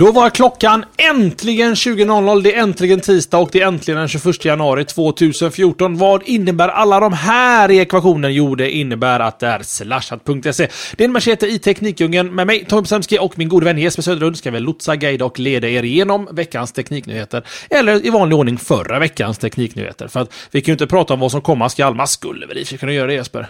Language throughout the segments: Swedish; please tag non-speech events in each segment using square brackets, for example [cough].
Då var klockan äntligen 20.00. Det är äntligen tisdag och det är äntligen den 21 januari 2014. Vad innebär alla de här i ekvationen? Jo, det innebär att det är slashat.se. Det är en machete i Teknikdjungeln med mig, Tom Semski och min gode vän Jesper Söderlund ska vi lotsa, guida och leda er igenom veckans tekniknyheter. Eller i vanlig ordning förra veckans tekniknyheter. För att vi kan ju inte prata om vad som komma skall. Man skulle väl i kunna göra det Jesper?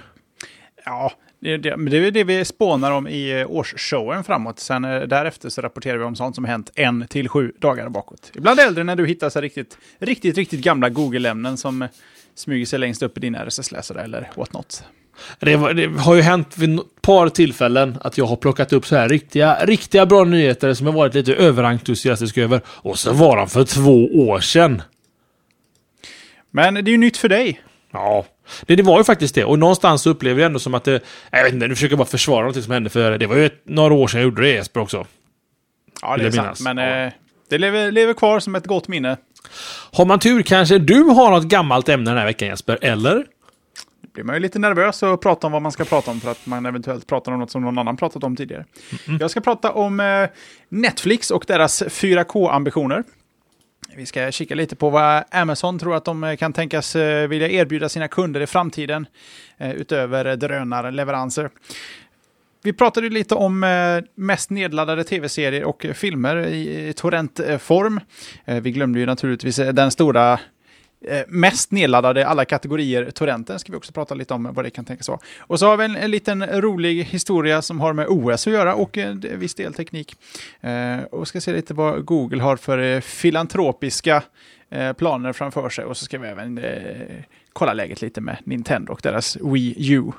Ja, det, det, men det är det vi spånar om i eh, årsshowen framåt. Sen eh, därefter så rapporterar vi om sånt som hänt en till sju dagar bakåt. Ibland äldre när du hittar så riktigt, riktigt, riktigt gamla Google-ämnen som eh, smyger sig längst upp i din RSS-läsare eller what not. Det, var, det, har ju hänt vid ett par tillfällen att jag har plockat upp så här riktiga, riktiga bra nyheter som jag varit lite överentusiastisk över. Och så var de för två år sedan. Men det är ju nytt för dig. Ja, det, det var ju faktiskt det. Och någonstans upplever jag ändå som att det... Jag vet inte, nu försöker jag bara försvara något som hände för det var ju ett, några år sedan jag gjorde det i Jesper också. Ja, det är sant. Men ja. eh, det lever, lever kvar som ett gott minne. Har man tur kanske du har något gammalt ämne den här veckan Jesper, eller? Då blir man ju lite nervös och prata om vad man ska prata om för att man eventuellt pratar om något som någon annan pratat om tidigare. Mm -mm. Jag ska prata om eh, Netflix och deras 4K-ambitioner. Vi ska kika lite på vad Amazon tror att de eh, kan tänkas eh, vilja erbjuda sina kunder i framtiden eh, utöver drönarleveranser. Vi pratade lite om mest nedladdade tv-serier och filmer i torrentform. Vi glömde ju naturligtvis den stora Eh, mest nedladdade alla kategorier torrenten ska vi också prata lite om vad det kan tänkas vara. Och så har vi en, en liten rolig historia som har med OS att göra och eh, en viss del teknik. Eh, och ska se lite vad Google har för eh, filantropiska eh, planer framför sig och så ska vi även eh, kolla läget lite med Nintendo och deras Wii U.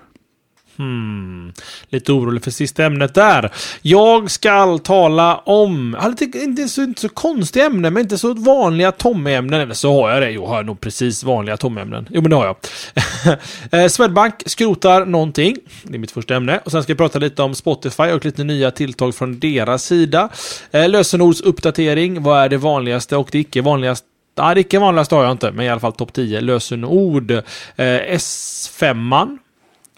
Hmm. Lite orolig för sista ämnet där. Jag ska tala om, lite, inte, så, inte så konstiga ämnen, men inte så vanliga Tommy-ämnen. Eller så har jag det. Jo, har jag nog precis vanliga Tommy-ämnen. Jo, men det har jag. [laughs] Eh, Swedbank skrotar någonting. Det är mitt första ämne. Och sen ska jag prata lite om Spotify och lite nya tilltag från deras sida. Eh, lösenordsuppdatering. Vad är det vanligaste och det icke vanligaste Nej, det icke vanligaste har jag inte, men i alla fall topp 10 lösenord. Eh, S5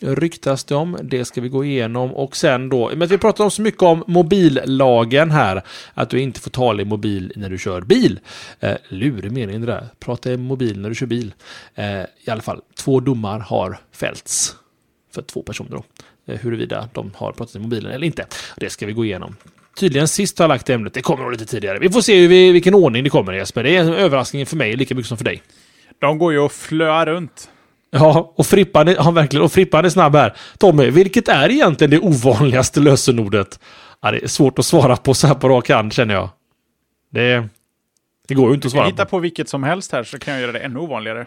ryktas det om. Det ska vi gå igenom och sen då, men vi pratar om så mycket om mobillagen här, att du inte får tala i mobil när du kör bil. Eh, lurig mening det där, prata i mobil när du kör bil. Eh, I alla fall, två domar har fällts för två personer då. Eh, huruvida de har pratat i mobilen eller inte. Det ska vi gå igenom. Tydligen sist har jag lagt ämnet, det kommer nog lite tidigare. Vi får se hur vi, vilken ordning det kommer Jesper. Det är en överraskning för mig lika mycket som för dig. De går ju att flöa runt. Ja, och Frippan är, ja, verkligen, och Frippan är snabb här. Tommy, vilket är egentligen det ovanligaste lösenordet? Ja, det är svårt att svara på så här på rak hand känner jag. Det, det går ju inte att svara på. hitta på vilket som helst här så kan jag göra det ännu ovanligare.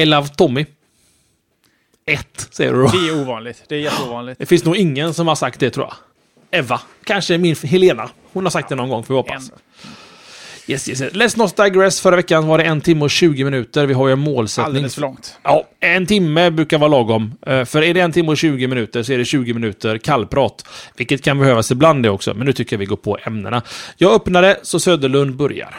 I love Tommy. Ett, säger du då. Det är ovanligt. Det är jätteovanligt. Det finns nog ingen som har sagt det tror jag. Eva. Kanske min Helena. Hon har sagt ja, det någon gång, får vi hoppas. En. Yes, yes, yes. Let's not digress. Förra veckan var det en timme och 20 minuter. Vi har ju en målsättning. Alldeles för långt. Ja, en timme brukar vara lagom. Eh, för är det en timme och 20 minuter så är det 20 minuter kallprat. Vilket kan behövas ibland det också, men nu tycker jag vi går på ämnena. Jag öppnar det, så Söderlund börjar.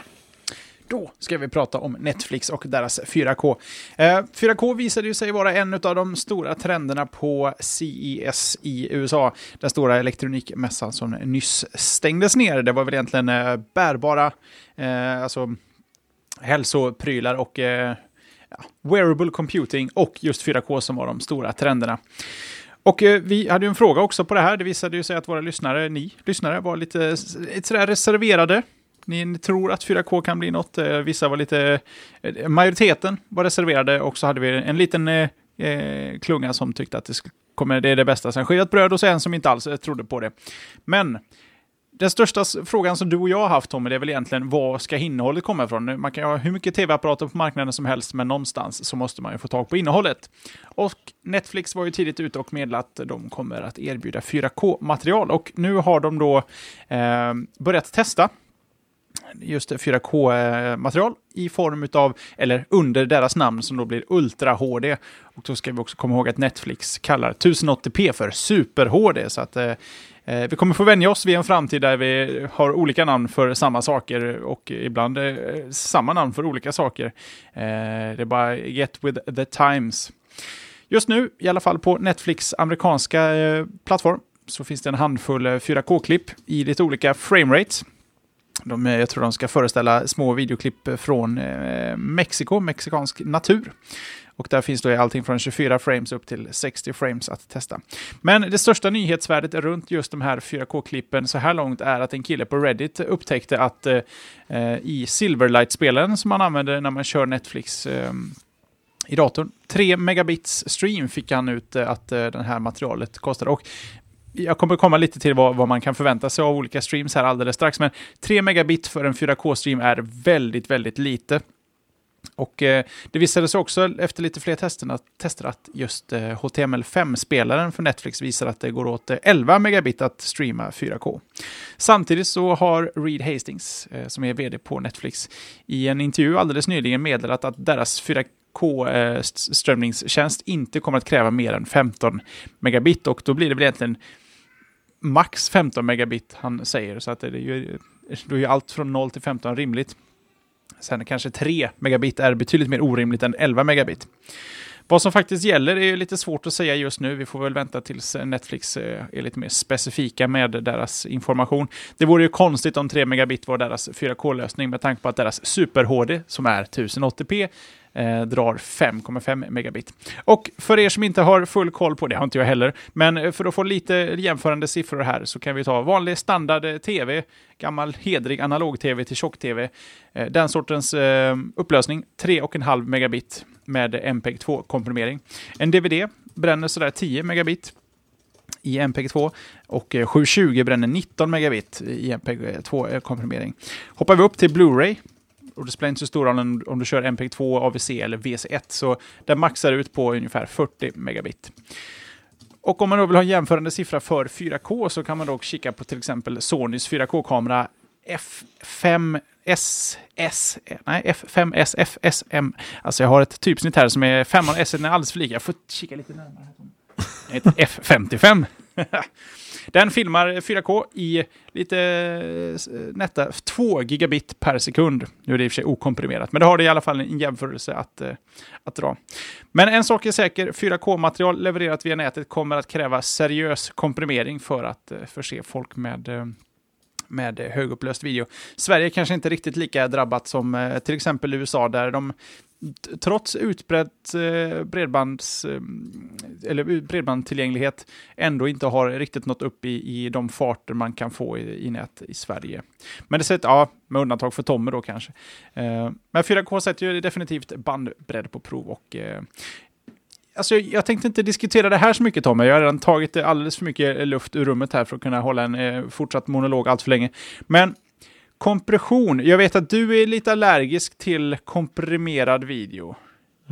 Då ska vi prata om Netflix och deras 4K. 4K eh, visade ju sig vara en av de stora trenderna på CES i USA. Den stora elektronikmässan som nyss stängdes ner. Det var väl egentligen eh, bärbara, eh, alltså hälsoprylar och ja, wearable computing och just 4K som var de stora trenderna. Och eh, vi hade ju en fråga också på det här. Det visade ju sig att våra lyssnare, ni lyssnare, var lite, lite sådär reserverade ni tror att 4K kan bli något. Eh, vissa var lite... Eh, majoriteten var reserverade och så hade vi en liten eh, eh klunga som tyckte att det, kommer, det är det bästa sen skivat bröd och så en som inte alls eh, trodde på det. Men den största frågan som du och jag har haft Tommy, det är väl egentligen var ska innehållet komma ifrån? Man kan ha hur mycket tv-apparater på marknaden som helst, men någonstans så måste man ju få tag på innehållet. Och Netflix var ju tidigt ute och meddelat att de kommer att erbjuda 4K-material och nu har de då eh, börjat testa just 4K-material eh, i form av, eller under deras namn som då blir Ultra HD. Och då ska vi också komma ihåg att Netflix kallar 1080p för Super HD, så att eh, Eh, vi kommer få vänja oss vid en framtid där vi har olika namn för samma saker och ibland eh, samma namn för olika saker. Eh, det är bara get with the times. Just nu, i alla fall på Netflix amerikanska eh, plattform, så finns det en handfull eh, 4K-klipp i lite olika framerates. De, eh, jag tror de ska föreställa små videoklipp från eh, Mexiko, mexikansk natur. Och där finns då allting från 24 frames upp till 60 frames att testa. Men det största nyhetsvärdet runt just de här 4K-klippen så här långt är att en kille på Reddit upptäckte att eh, eh i Silverlight-spelen som man använder när man kör Netflix eh, i datorn, 3 megabits stream fick han ut eh, att eh, det här materialet kostade. Och jag kommer komma lite till vad, vad, man kan förvänta sig av olika streams här alldeles strax, men 3 megabit för en 4K-stream är väldigt, väldigt lite. Och eh, det visade sig också efter lite fler tester att, tester att just eh, HTML5-spelaren för Netflix visar att det går åt eh, 11 megabit att streama 4K. Samtidigt så har Reed Hastings, eh, som är vd på Netflix, i en intervju alldeles nyligen meddelat att deras 4K-strömningstjänst eh, inte kommer att kräva mer än 15 megabit och då blir det väl egentligen max 15 megabit han säger, så att det är ju, då är ju allt från 0 till 15 rimligt. Sen kanske 3 megabit är betydligt mer orimligt än 11 megabit. Vad som faktiskt gäller är lite svårt att säga just nu. Vi får väl vänta tills eh, Netflix eh, är lite mer specifika med deras information. Det vore ju konstigt om 3 megabit var deras 4K-lösning med tanke på att deras Super-HD, som är 1080p, eh, drar 5,5 megabit. Och för er som inte har full koll på det, har inte jag heller, men eh, för att få lite jämförande siffror här så kan vi ta vanlig standard-TV, gammal hedrig analog-tv till tjock-tv. Eh, den sortens eh, upplösning, 3,5 megabit med MPEG-2-komprimering. En DVD bränner sådär 10 megabit i MPEG-2 och eh, 720 bränner 19 megabit i MPEG-2-komprimering. Eh, Hoppar vi upp till Blu-ray och det spelar inte så stor roll om du kör MPEG-2, AVC eller VC1, så den maxar ut på ungefär 40 megabit. Och om man då vill ha en jämförande siffra för 4K så kan man då kika på till exempel Sonys 4K-kamera F5 SS... nej, F5S FSM. Alltså jag har ett typsnitt här som är 5 S är alldeles för lika. Jag får kika lite närmare. Ett F55. [laughs] Den filmar 4K i lite nätta 2 gigabit per sekund. Nu är det i och för sig okomprimerat, men det har det i alla fall en jämförelse att, eh, att dra. Men en sak är säker, 4K-material levererat via nätet kommer att kräva seriös komprimering för att eh, förse folk med eh, med högupplöst video. Sverige är kanske inte riktigt lika drabbat som eh, till exempel USA där de trots utbrett eh, bredbands, eh, eller bredbandstillgänglighet ändå inte har riktigt nått upp i, i de farter man kan få i, i nät i Sverige. Men det sätter, ja, med undantag för Tommy då kanske. Men 4K sätter ju definitivt bandbredd på prov och Alltså, jag tänkte inte diskutera det här så mycket Tommy. Jag har redan tagit alldeles för mycket luft ur rummet här för att kunna hålla en eh, fortsatt monolog allt för länge. Men Kompression. Jag vet att du är lite allergisk till komprimerad video.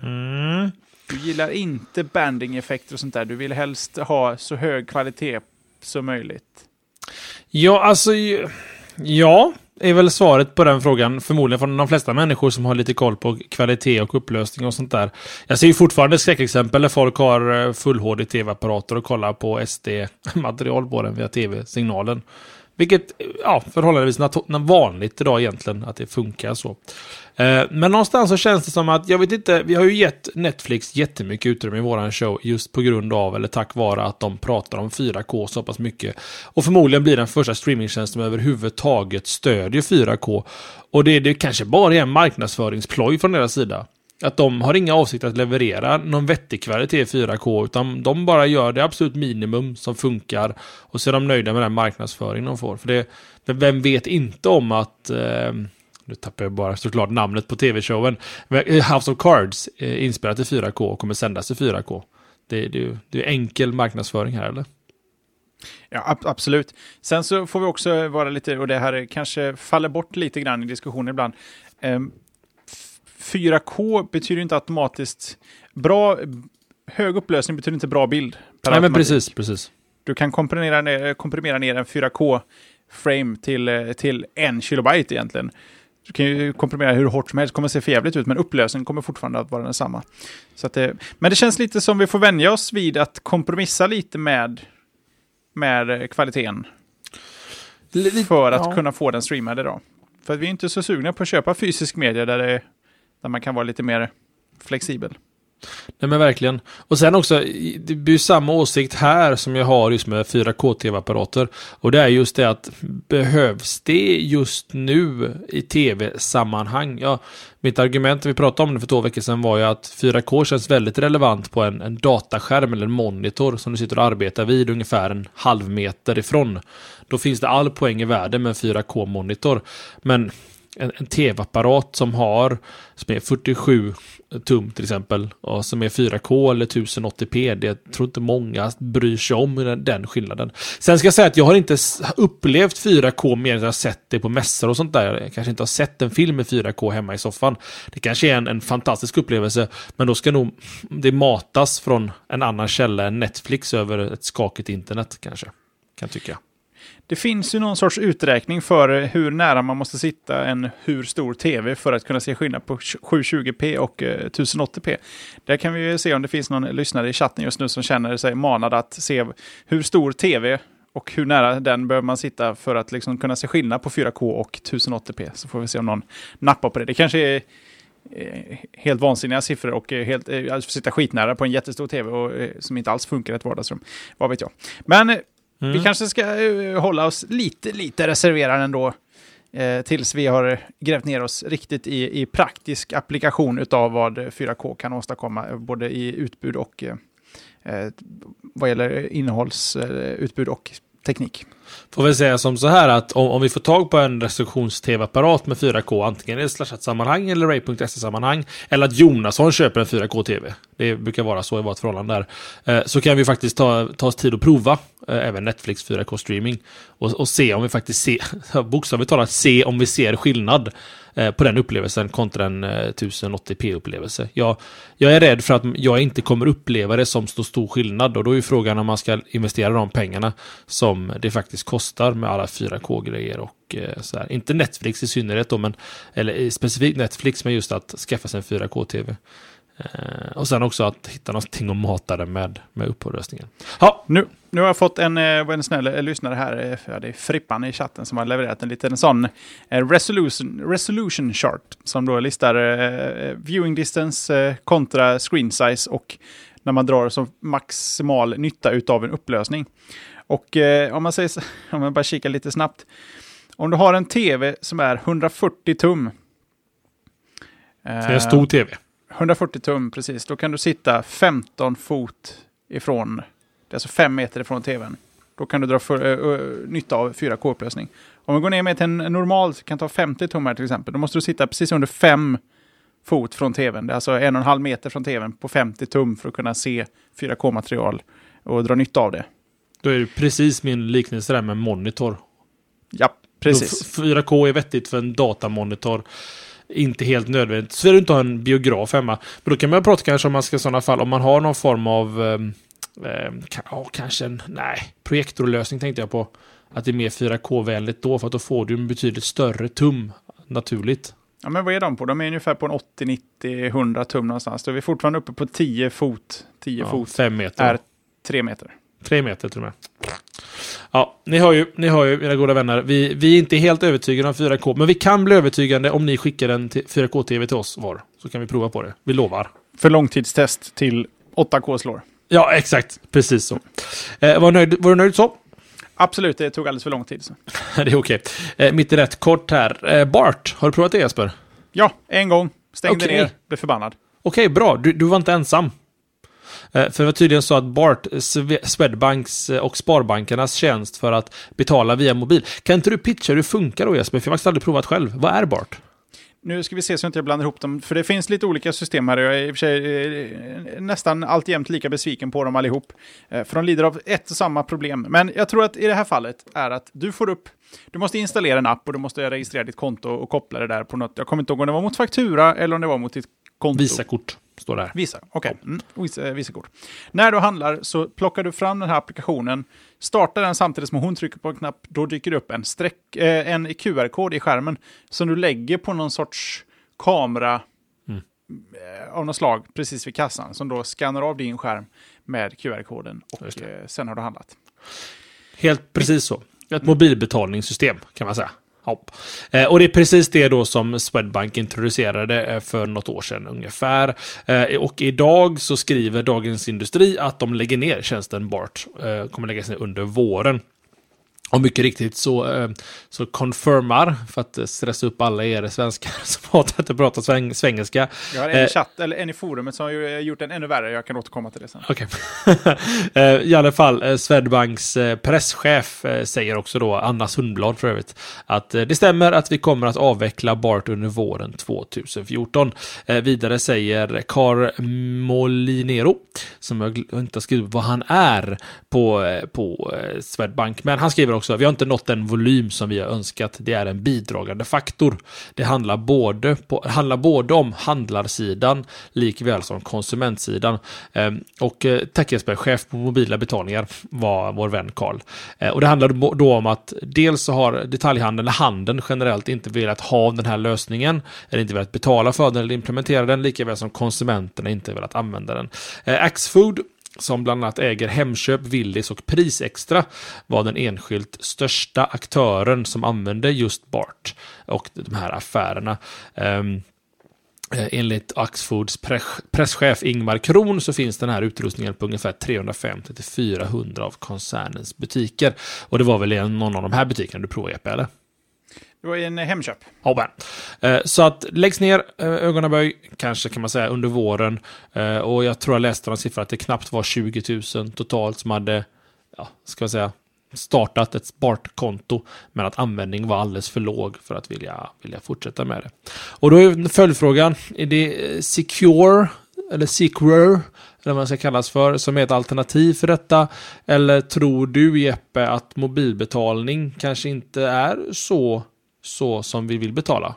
Mm. Du gillar inte banding-effekter och sånt där. Du vill helst ha så hög kvalitet som möjligt. Ja, alltså... Ja, är väl svaret på den frågan. Förmodligen från de flesta människor som har lite koll på kvalitet och upplösning och sånt där. Jag ser ju fortfarande skräckexempel där folk har eh, full HD tv-apparater och kollar på SD-material på den via tv-signalen. Vilket, ja, förhållandevis vanligt idag egentligen, att det funkar så. Eh, men någonstans så känns det som att, jag vet inte, vi har ju gett Netflix jättemycket utrymme i våran show just på grund av, eller tack vare att de pratar om 4K så pass mycket. Och förmodligen blir den första streamingtjänst som överhuvudtaget stödjer 4K. Och det, det kanske bara är en marknadsföringsploj från deras sida. Att de har inga avsikter att leverera någon vettig kvalitet i 4K, utan de bara gör det absolut minimum som funkar. Och så är de nöjda med den marknadsföring de får. För det, vem vet inte om att... Eh, nu tappar jag bara såklart namnet på tv-showen. Eh, House of Cards är inspelat i 4K och kommer sändas i 4K. Det, det, det är enkel marknadsföring här, eller? Ja, ab absolut. Sen så får vi också vara lite, och det här kanske faller bort lite grann i diskussionen ibland. Um, 4K betyder inte automatiskt bra, hög upplösning betyder inte bra bild. Nej, men precis, precis. Du kan komprimera ner, komprimera ner en 4K-frame till, eh, till en kilobyte egentligen. Du kan ju komprimera hur hårt som helst, det kommer se förjävligt ut, men upplösningen kommer fortfarande att vara densamma. Så att det, men det känns lite som vi får vänja oss vid att kompromissa lite med, med kvaliteten. Lite, för att ja. kunna få den streamad idag. För vi är inte så sugna på att köpa fysisk media där, det, där man kan vara lite mer flexibel. Nej men verkligen. Och sen också, det blir ju samma åsikt här som jag har just med 4K-tv-apparater. Och det är just det att behövs det just nu i tv-sammanhang? Ja, mitt argument vi pratade om det för två veckor sedan var ju att 4K känns väldigt relevant på en, en dataskärm eller en monitor som du sitter och arbetar vid ungefär en halv meter ifrån. Då finns det all poäng i världen med en 4K-monitor. Men en, en tv-apparat som har som är 47 tum till exempel och som är 4K eller 1080p. Det tror inte många bryr sig om den, den skillnaden. Sen ska jag säga att jag har inte upplevt 4K mer än jag sett det på mässor och sånt där. Jag kanske inte har sett en film med 4K hemma i soffan. Det kanske är en, en fantastisk upplevelse, men då ska nog det matas från en annan källa än Netflix över ett skakigt internet kanske. Kan tycka. Det finns ju någon sorts uträkning för hur nära man måste sitta en hur stor tv för att kunna se skillnad på 720p och eh, 1080p. Där kan vi ju se om det finns någon lyssnare i chatten just nu som känner sig manad att se hur stor tv och hur nära den behöver man sitta för att liksom kunna se skillnad på 4K och 1080p. Så får vi se om någon nappar på det. Det kanske är eh, helt vansinniga siffror och eh, helt, alltså sitta skitnära på en jättestor tv och, som inte alls funkar i ett vardagsrum. Vad vet jag. Men Mm. Vi kanske ska uh, hålla oss lite, lite reserverade ändå. Uh, tills vi har grävt ner oss riktigt i, i praktisk applikation av vad 4K kan åstadkomma, både i utbud och uh, vad gäller innehållsutbud och teknik. Får väl säga som så här att om, om vi får tag på en restriktions-tv-apparat med 4K, antingen i ett slashat-sammanhang eller ray.se-sammanhang, eller att Jonasson köper en 4K-tv, det brukar vara så i vårt förhållande där, eh, så kan vi faktiskt ta, ta oss tid att prova eh, även Netflix 4K-streaming och, och se om vi faktiskt ser, [laughs] bokstavligt talat se om vi ser skillnad. Eh, på den upplevelsen kontra en eh, 1080p-upplevelse. Jag, jag är rädd för att jag inte kommer uppleva det som så stor skillnad och då är frågan om man ska investera de pengarna som det faktiskt kostar med alla 4K-grejer och eh, så här. Inte Netflix i synnerhet då, men, eller eh, specifikt Netflix, men just att skaffa sig en 4K-TV. Eh, och sen också att hitta någonting att mata den med, med uppröstningen. Ja, nu, nu har jag fått en, eh, en snäll eh, lyssnare här, ja, det är Frippan i chatten som har levererat en liten sån resolution, resolution chart som då listar eh, viewing distance eh, kontra screen size och när man drar så maximal nytta utav en upplösning. Och eh, om man säger så, [laughs] om man bara kikar lite snabbt. Om du har en tv som är 140 tum. det är en stor tv. 140 tum, precis. Då kan du sitta 15 fot ifrån, det är alltså 5 meter ifrån tvn. Då kan du dra för, uh, nytta av 4K-upplösning. Om vi går ner med till en normal, kan ta 50 tum här till exempel, då måste du sitta precis under 5 fot från tvn. Det är alltså en och en halv meter från tvn på 50 tum för att kunna se 4K-material och dra nytta av det. Då är det precis min liknelse där med monitor. Ja, precis. 4K är vettigt för en datamonitor inte helt nödvändigt. Så vill du inte ha en biograf hemma. Men då kan man prata kanske om man ska i sådana fall, om man har någon form av, eh, ja, kanske en, nej, projektorlösning tänkte jag på. Att det är mer 4K-vänligt då, för att då får du en betydligt större tum naturligt. Ja, men vad är de på? De är ungefär på en 80, 90, 100 tum någonstans. Då är vi fortfarande uppe på 10 fot. 10 ja, fot 5 meter. är 3 meter. 3 meter till och med. Ja, ni hör ju, ni hör ju mina goda vänner. Vi, vi är inte helt övertygade om 4K, men vi kan bli övertygande om ni skickar en 4K-TV till oss var. Så kan vi prova på det. Vi lovar. För långtidstest till 8K slår. Ja, exakt. Precis så. Eh, var, nöjd, var du nöjd så? Absolut, det tog alldeles för lång tid. Så. [laughs] det är okej. Eh, mitt i rätt kort här. Eh, Bart, har du provat det Jesper? Ja, en gång. Stängde okay. ner, blev förbannad. Okej, okay, bra. Du, du var inte ensam. Eh, för det var tydligen så att Bart, Swedbanks eh, och Sparbankernas tjänst för att betala via mobil. Kan inte du pitcha hur det funkar då Jesper? För jag har faktiskt aldrig provat själv. Vad är Bart? Nu ska vi se så jag inte blandar ihop dem, för det finns lite olika system här. Jag är i och för sig eh, nästan alltjämt lika besviken på dem allihop. Eh, för de lider av ett och samma problem. Men jag tror att i det här fallet är att du får upp, du måste installera en app och du måste registrera ditt konto och koppla det där på något. Jag kommer inte ihåg om det var mot faktura eller om det var mot ditt konto. Visakort står det här. Visa, okej. Okay. Mm, visa, visa kort. När du handlar så plockar du fram den här applikationen, startar den samtidigt som hon trycker på en knapp, då dyker det upp en, streck, eh, en QR-kod i skärmen som du lägger på någon sorts kamera mm. eh, av något slag precis vid kassan, som då skannar av din skärm med QR-koden och eh, sen har du handlat. Helt precis så. Ett mobilbetalningssystem kan man säga. Hopp. Eh, och det är precis det då som Swedbank introducerade eh, för något år sedan ungefär. Eh, och idag så skriver Dagens Industri att de lägger ner tjänsten BART. Kommer läggas ner under våren. Och mycket riktigt så, eh, så confirmar, för att stressa upp alla er svenskar [laughs] som hatar att prata sväng, svengelska. Jag har en i eh, chatt, eller en i forumet som har gjort den ännu värre. Jag kan återkomma till det sen. Okej. Okay. [laughs] Eh, I alla fall, Swedbanks presschef säger också då, Anna Sundblad för övrigt, att det stämmer att vi kommer att avveckla BART under våren 2014. Vidare säger Carl Molinero, som jag inte har skrivit vad han är på, på Swedbank, men han skriver också, vi har inte nått den volym som vi har önskat. Det är en bidragande faktor. Det handlar både, på, handlar både om handlarsidan likväl som konsumentsidan. Ehm, och eh, Tack Jesper, chef på mobila betalningar var vår vän Karl. Eh, och det handlar då om att dels så har detaljhandeln, handeln generellt, inte velat ha den här lösningen, eller inte velat betala för den eller implementera den, likaväl som konsumenterna inte velat använda den. Eh, Axfood som bland annat äger Hemköp, Willys och Prisextra, var den enskilt största aktören som använde just BART och de här affärerna. Um, Enligt Axfoods presschef Ingmar Kron så finns den här utrustningen på ungefär 350-400 av koncernens butiker. Och det var väl i någon av de här butikerna du provade, eller? Det var i en eh, Hemköp. Oh, så att läggs ner eh, ögonaböj, kanske kan man säga, under våren. Och jag tror jag läste någon siffra att det knappt var 20 000 totalt som hade, ja, ska jag säga, startat ett spartkonto men att användning var alldeles för låg för att vilja, vilja fortsätta med det. Och då är följdfrågan, är det Secure eller Secure eller vad man ska kallas för, som är ett alternativ för detta? Eller tror du Jeppe att mobilbetalning kanske inte är så så som vi vill betala.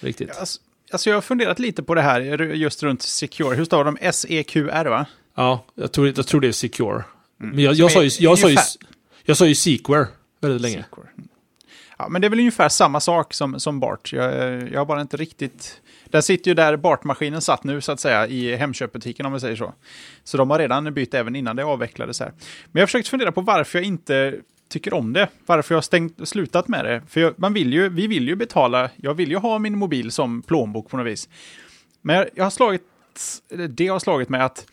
Riktigt. Alltså, alltså jag har funderat lite på det här just runt Secure. Hur stavar de? S-E-Q-R va? Ja, jag tror, jag tror det är Secure. Mm. Men jag, jag, sa ju, jag, sa ju, jag sa ju Sequare väldigt länge. Sequare. Ja, men det är väl ungefär samma sak som, som Bart. Jag, jag har bara inte riktigt... Där sitter ju där Bart-maskinen satt nu, så att säga, i Hemköpbutiken om vi säger så. Så de har redan bytt även innan det avvecklades här. Men jag har försökt fundera på varför jag inte tycker om det. Varför jag har stängt, slutat med det. För jag, man vill ju, vi vill ju betala, jag vill ju ha min mobil som plånbok på något vis. Men jag har slagit, det har slagit mig att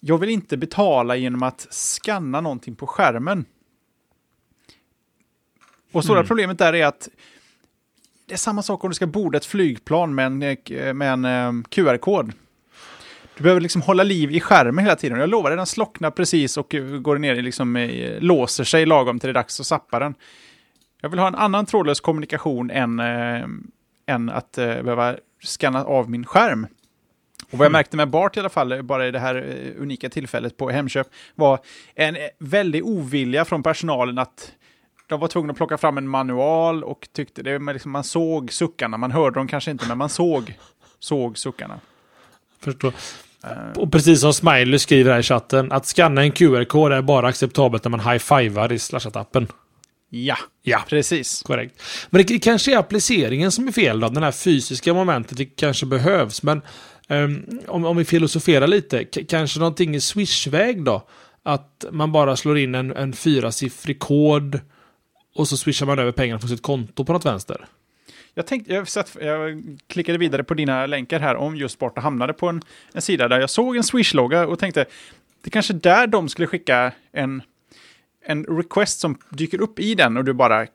jag vill inte betala genom att skanna någonting på skärmen. Och stora mm. problemet där är att det är samma sak om du ska borda ett flygplan med en, med en eh, QR-kod. Du behöver liksom hålla liv i skärmen hela tiden. Jag lovar den slocknar precis och går ner i liksom, eh, låser sig lagom till det är dags att sappa den. Jag vill ha en annan trådlös kommunikation än, äh, än att äh, behöva scanna av min skärm. Och vad jag mm. märkte med Bart i alla fall, bara i det här unika tillfället på Hemköp, var en väldig ovilja från personalen att de var tvungna att plocka fram en manual och tyckte det, liksom, man såg suckarna, man hörde dem kanske inte, men man såg, såg suckarna. Förstår. Uh, och precis som Smiley skriver här i chatten, att scanna en QR-kod är bara acceptabelt när man high-fivar i Slashat-appen. Ja, ja, precis. Korrekt. Men det kanske är appliceringen som är fel då, den här fysiska momentet, det kanske behövs. Men um, om, om vi filosoferar lite, kanske någonting i Swish-väg då? Att man bara slår in en, en fyrasiffrig kod och så swishar man över pengarna från sitt konto på något vänster. Jag, tänkte, jag, satt, jag klickade vidare på dina länkar här om just sport och hamnade på en, en sida där jag såg en Swish-logga och tänkte det är kanske där de skulle skicka en, en request som dyker upp i den och du bara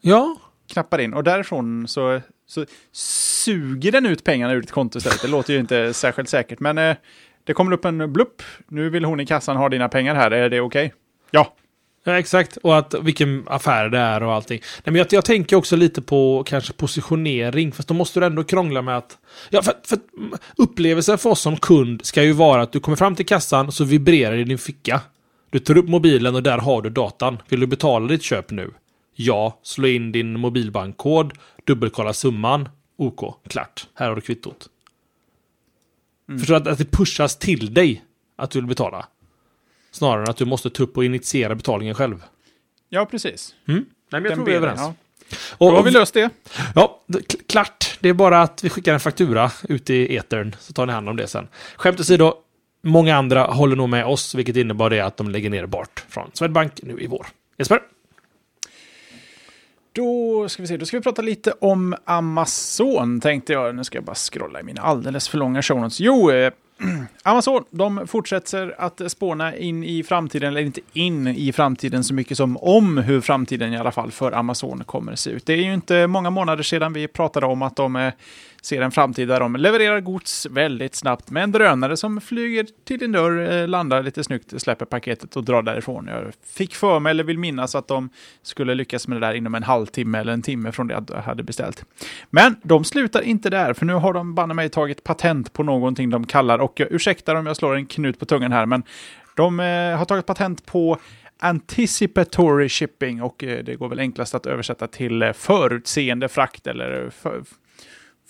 ja. knappar in. Och därifrån så, så suger den ut pengarna ur ditt konto istället. Det låter ju inte [laughs] särskilt säkert, men eh, det kommer upp en blupp. Nu vill hon i kassan ha dina pengar här, är det okej? Okay? Ja. Ja, exakt. Och att vilken affär det är och allting. Nej, men jag, jag tänker också lite på kanske positionering. Fast då måste du ändå krångla med att... Ja, för, för upplevelsen för oss som kund ska ju vara att du kommer fram till kassan så vibrerar det i din ficka. Du tar upp mobilen och där har du datan. Vill du betala ditt köp nu? Ja. Slå in din mobilbankkod. Dubbelkolla summan. OK. Klart. Här har du kvittot. Mm. Förstår att, att det pushas till dig att du vill betala. Snarare än att du måste ta upp och initiera betalningen själv. Ja, precis. Mm. Nej, men jag Den tror vi är överens. ja. Då har vi löst det. Ja, klart. Det är bara att vi skickar en faktura ut i etern, så tar ni hand om det sen. Skämt åsido, många andra håller nog med oss, vilket innebär det att de lägger ner bort från Swedbank nu i vår. Jesper? Då ska vi se, då ska vi prata lite om Amazon tänkte jag. Nu ska jag bara scrolla i mina alldeles för långa show notes. Jo, eh, [clears throat] Amazon, de fortsätter att spåna in i framtiden, eller inte in i framtiden så mycket som om hur framtiden i alla fall för Amazon kommer att se ut. Det är ju inte många månader sedan vi pratade om att de eh, ser en framtid där de levererar gods väldigt snabbt med en drönare som flyger till din dörr, eh, landar lite snyggt, släpper paketet och drar därifrån. Jag fick för mig, eller vill minnas, att de skulle lyckas med det där inom en halvtimme eller en timme från det att jag hade beställt. Men de slutar inte där, för nu har de banne mig tagit patent på någonting de kallar, och jag ursäktar om jag slår en knut på tungan här, men de eh, har tagit patent på Anticipatory shipping och eh, det går väl enklast att översätta till eh, förutseende frakt eller för,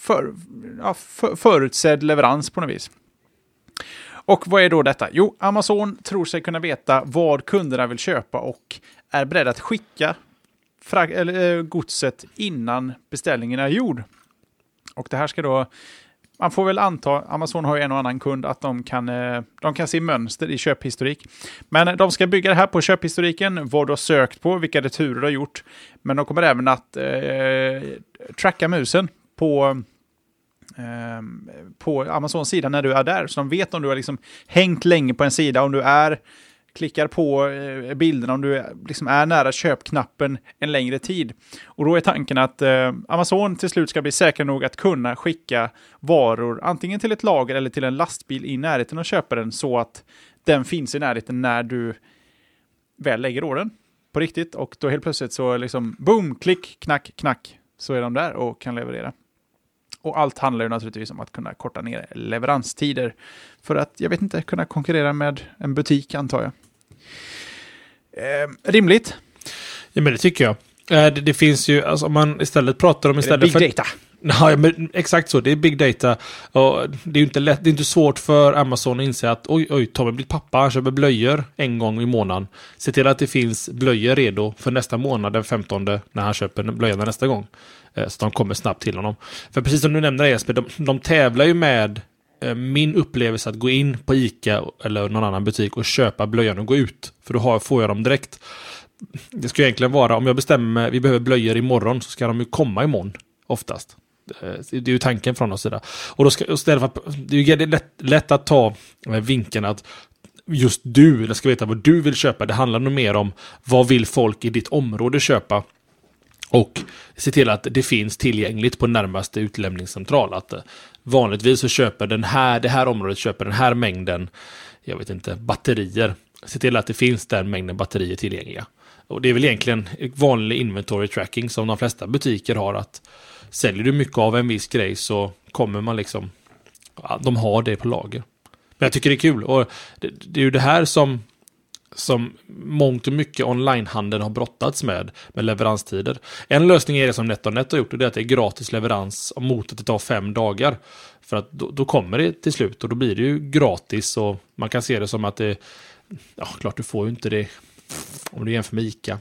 för, ja, för, förutsedd leverans på något vis. Och vad är då detta? Jo, Amazon tror sig kunna veta vad kunderna vill köpa och är beredd att skicka eller, eh, godset innan beställningen är gjord. Och det här ska då man får väl anta, Amazon har ju en och annan kund, att de kan, eh, de kan se mönster i köphistorik. Men de ska bygga det här på köphistoriken, vad du har sökt på, vilka returer du har gjort. Men de kommer även att eh, tracka musen på, eh, på Amazons sida när du är där. Så de vet om du har liksom hängt länge på en sida, om du är klickar på eh, bilderna om du är- liksom är nära köpknappen en längre tid. Och då är tanken att eh, Amazon till slut ska bli säkra nog att kunna skicka varor antingen till ett lager eller till en lastbil i närheten av köparen så att den finns i närheten när du väl lägger orden på riktigt. Och då helt plötsligt så liksom boom, klick, knack, knack så är de där och kan leverera. Och allt handlar ju naturligtvis om att kunna korta ner leveranstider. För att, jag vet inte, kunna konkurrera med en butik antar jag. Eh, rimligt. Ja, men det tycker jag. Eh, Det, det finns ju, alltså om man istället pratar om istället Big för... data. [laughs] Nej, men exakt så. Det är big data. Och det är ju inte, lätt, det är inte svårt för Amazon att inse att oj, oj, Tommy blir pappa. Han köper blöjor en gång i månaden. Se till att det finns blöjor redo för nästa månad, den 15, när han köper blöjorna nästa gång. Eh, så de kommer snabbt till honom. För precis som du nämnde Jesper, de, de tävlar ju med eh, min upplevelse att gå in på ICA eller någon annan butik och köpa blöjan och gå ut. För då har, får jag dem direkt. Det ska ju egentligen vara, om jag bestämmer mig, vi behöver blöjor imorgon, så ska de ju komma imorgon. Oftast. Eh, det är ju tanken från oss sida. Och då ska, och istället för att, det är ju lätt, lätt att ta eh, vinkeln att just du, eller ska veta vad du vill köpa. Det handlar nog mer om vad vill folk i ditt område köpa. Och se till att det finns tillgängligt på närmaste utlämningscentral. Att eh, vanligtvis så köper den här, det här området köper den här mängden, jag vet inte, batterier. Se till att det finns den mängden batterier tillgängliga. Och det är väl egentligen vanlig inventory tracking som de flesta butiker har. att Säljer du mycket av en viss grej så kommer man liksom, ja, de har det på lager. Men jag tycker det är kul och det, det är ju det här som som mångt och mycket onlinehandeln har brottats med, med leveranstider. En lösning är det som NetOnNet har gjort, och det är att det är gratis leverans mot att det tar fem dagar. För att då, då kommer det till slut och då blir det ju gratis och man kan se det som att det, ja klart du får ju inte det om du jämför med ICA.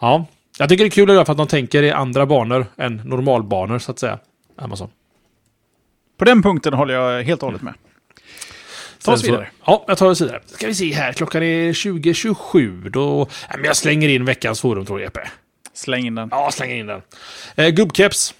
Ja, jag tycker det är kul i alla fall att de tänker i andra banor än normalbanor så att säga. Amazon. På den punkten håller jag helt och hållet med. Ta oss vidare. Ja, jag tar oss vidare. Ska vi se här, klockan är 20.27. Då... Nej, men jag slänger in veckans forum tror jag, Jeppe. Släng in den. Ja, slänger in den. Eh, Gubbkeps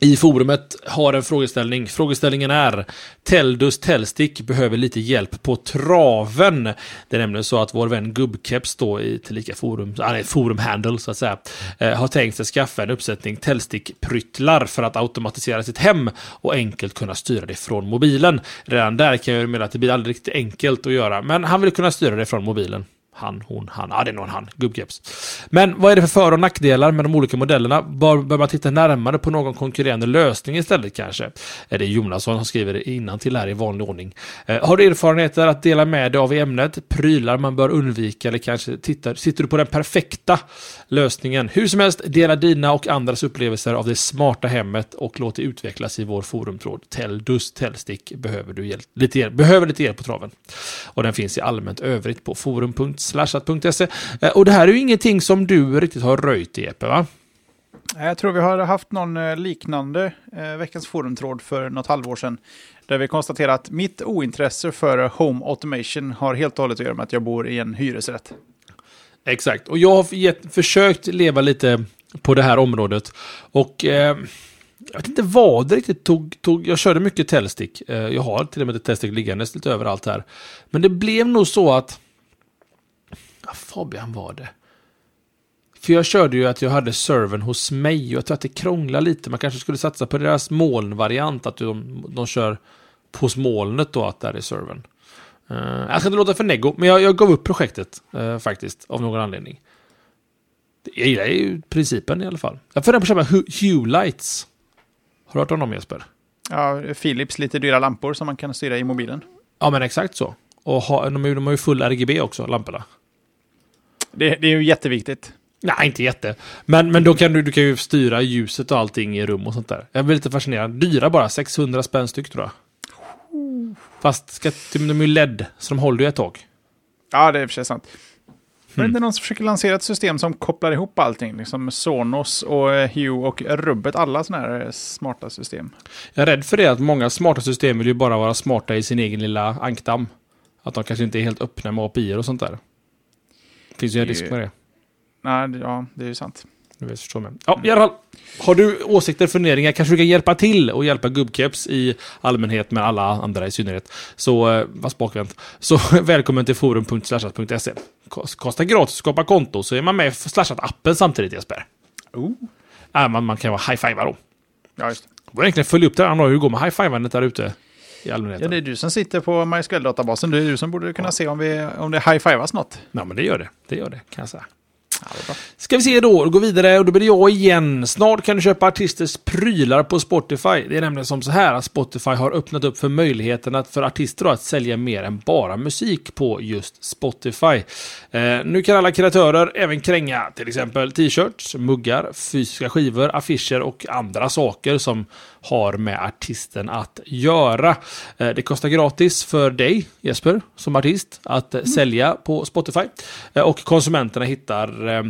i forumet har en frågeställning. Frågeställningen är Teldus Tellstick behöver lite hjälp på traven. Det är nämligen så att vår vän Gubbkeps då i tillika forum, ah, Forumhandle så att säga, eh, har tänkt sig skaffa en uppsättning Tellstick-pryttlar för att automatisera sitt hem och enkelt kunna styra det från mobilen. Redan där kan jag ju mena att det blir aldrig riktigt enkelt att göra, men han vill kunna styra det från mobilen han, hon, han. Ja, det är nog en han. Gubbkeps. Men vad är det för för och nackdelar med de olika modellerna? Bör, bör man titta närmare på någon konkurrerande lösning istället kanske? Är det Jonasson som skriver det innan till här i vanlig ordning. Eh, har du erfarenheter att dela med dig av i ämnet? Prylar man bör undvika eller kanske tittar, sitter du på den perfekta lösningen? Hur som helst, dela dina och andras upplevelser av det smarta hemmet och låt det utvecklas i vår forumtråd. Telldus, Tellstick behöver du hjälp, lite hjälp, behöver lite hjälp på traven. Och den finns i allmänt övrigt på forum.slashat.se. Eh, och det här är ju ingenting som du riktigt har röjt i, Epe, va? Jag tror vi har haft någon eh, liknande eh, veckans forumtråd för något halvår sedan. Där vi konstaterar att mitt ointresse för home automation har helt och hållet att göra med att jag bor i en hyresrätt. Exakt, och jag har gett, försökt leva lite på det här området. Och eh, jag vet inte vad det riktigt tog, tog. Jag körde mycket Telstick. Eh, jag har till och med ett Telstick liggandes lite överallt här. Men det blev nog så att... Ja, Fabian var det. För jag körde ju att jag hade servern hos mig och jag tror att det krånglar lite. Man kanske skulle satsa på deras molnvariant, att de, de kör hos molnet då, att där är servern. Uh, jag ska inte låta för nego, men jag, jag gav upp projektet uh, faktiskt, av någon anledning. Jag gillar ju principen i alla fall. Jag funderar på att köpa Hue Lights. Har du hört om dem Jesper? Ja, Philips lite dyra lampor som man kan styra i mobilen. Ja, men exakt så. Och ha, de, de har ju full RGB också, lamporna. Det, det är ju jätteviktigt. Nej, inte jätte. Men, men då kan du, du kan ju styra ljuset och allting i rum och sånt där. Jag blir lite fascinerad. Dyra bara, 600 spänn styck tror jag. Fast ska, de är ju LED, så de håller ju ett tag. Ja, det är i och för sig sant. Men mm. det är någon som försöker lansera ett system som kopplar ihop allting. Liksom Sonos och eh, Hue och Rubbet. Alla sådana här eh, smarta system. Jag är rädd för det att många smarta system vill ju bara vara smarta i sin egen lilla ankdamm. Att de kanske inte är helt öppna med API och sånt där. Det finns ju en risk med det. Nej, ja, det är ju sant. Du vet, förstår mig. Ja, i alla fall. Har du åsikter, funderingar, kanske du kan hjälpa till och hjälpa gubbkeps i allmänhet med alla andra i synnerhet. Så, eh, vad bakvänt. Så [laughs] välkommen till forum.slashat.se. Kostar gratis att skapa konto, så är man med i Slashat-appen samtidigt Jesper. Oh. Äh, man, man kan vara high-fiva då. Ja, just det. Borde egentligen följa upp det här hur det går med high-fivandet där ute. I allmänheten. Ja, det är du som sitter på MySQL-databasen. Det är du som borde kunna ja. se om, vi, om det high-fivas något. Ja, men det gör det. Det gör det, kan jag säga. Ska vi se då, gå vidare och då blir det jag igen. Snart kan du köpa artisters prylar på Spotify. Det är nämligen som så här att Spotify har öppnat upp för möjligheten att, för artister att sälja mer än bara musik på just Spotify. Eh, nu kan alla kreatörer även kränga till exempel t-shirts, muggar, fysiska skivor, affischer och andra saker som har med artisten att göra. Eh, det kostar gratis för dig, Jesper, som artist, att mm. sälja på Spotify. Eh, och konsumenterna hittar eh,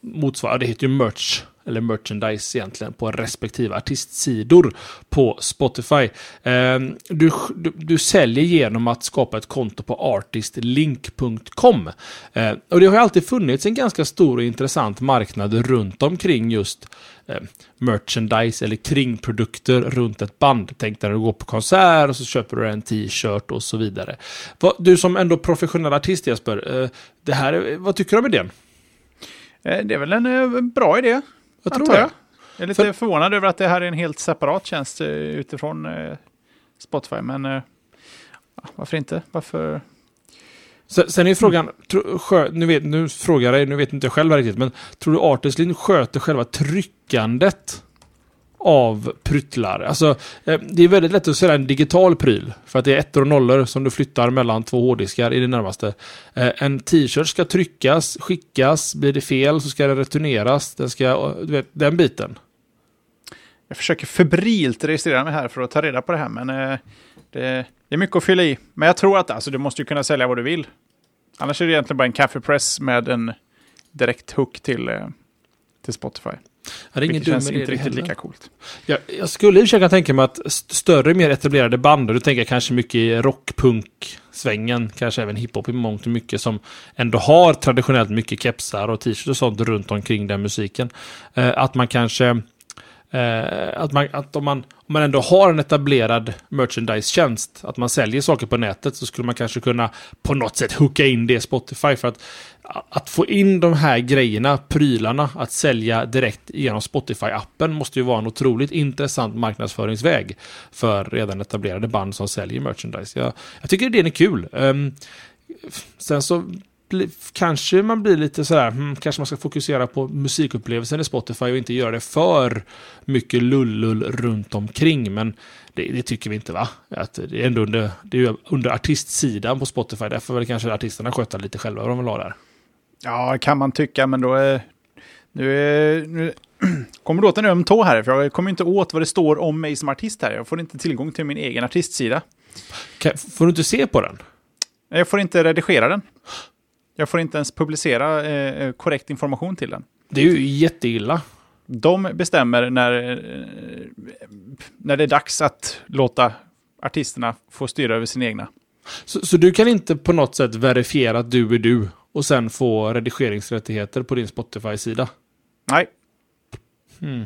motsvarande, det heter ju merch eller merchandise egentligen, på respektive artistsidor på Spotify. Ehm, du, du, du, säljer genom att skapa ett konto på artistlink.com. Ehm, och det har ju alltid funnits en ganska stor och intressant marknad runt omkring just ehm, merchandise eller kringprodukter runt ett band. Tänk dig när du går på konsert och så köper du en t-shirt och så vidare. Du som ändå professionell artist Jesper, eh, det här, vad tycker du om idén? Eh, det är väl en eh, bra idé. Jag tror det. Jag. jag är lite För... förvånad över att det här är en helt separat tjänst utifrån Spotify, men varför inte? Varför Sen är frågan, nu, vet, nu frågar jag dig, nu vet inte jag själv riktigt, men tror du Artislin sköter själva tryckandet av pryttlar? Alltså, eh, det är väldigt lätt att säga en digital pryl, för att det är ettor och nollor som du flyttar mellan två hårddiskar i det närmaste. Eh, en t-shirt ska tryckas, skickas, blir det fel så ska den returneras, den ska, eh, du vet, den biten. Jag försöker febrilt registrera mig här för att ta reda på det här, men det, det är mycket att fylla i. Men jag tror att alltså, du måste ju kunna sälja vad du vill. Annars är det egentligen bara en kaffepress med en direkt hook till, till Spotify. Ja, det är ingen känns inte riktigt lika coolt. Jag, jag skulle i försöka tänka mig att större, mer etablerade band, och du tänker kanske mycket i rockpunk-svängen, kanske även hiphop i mångt och mycket, som ändå har traditionellt mycket kepsar och t-shirts och sånt runt omkring den musiken. Eh, att man kanske Eh, att, man, att om, man, om man ändå har en etablerad merchandise-tjänst, att man säljer saker på nätet, så skulle man kanske kunna på något sätt hooka in det i Spotify. För att, att få in de här grejerna, prylarna, att sälja direkt genom Spotify-appen måste ju vara en otroligt intressant marknadsföringsväg för redan etablerade band som säljer merchandise. Jag, jag tycker idén är kul. Um, sen så kanske man blir lite sådär, hmm, kanske man ska fokusera på musikupplevelsen i Spotify och inte göra det för mycket lullull runt omkring. Men det, det, tycker vi inte va? Att det är ändå under, det är under artistsidan på Spotify, därför väl kanske artisterna sköta lite själva vad de vill ha där. Ja, kan man tycka, men då är... Nu, är, nu [clears throat] kommer du åt en öm tå här, för jag kommer inte åt vad det står om mig som artist här. Jag får inte tillgång till min egen artistsida. Kan, får du inte se på den? Jag får inte redigera den. Jag får inte ens publicera eh, korrekt information till den. Det är ju jätteilla. De bestämmer när, eh, när det är dags att låta artisterna få styra över sina egna. Så, så, du kan inte på något sätt verifiera att du är du och sen få redigeringsrättigheter på din Spotify-sida? Nej. Hmm.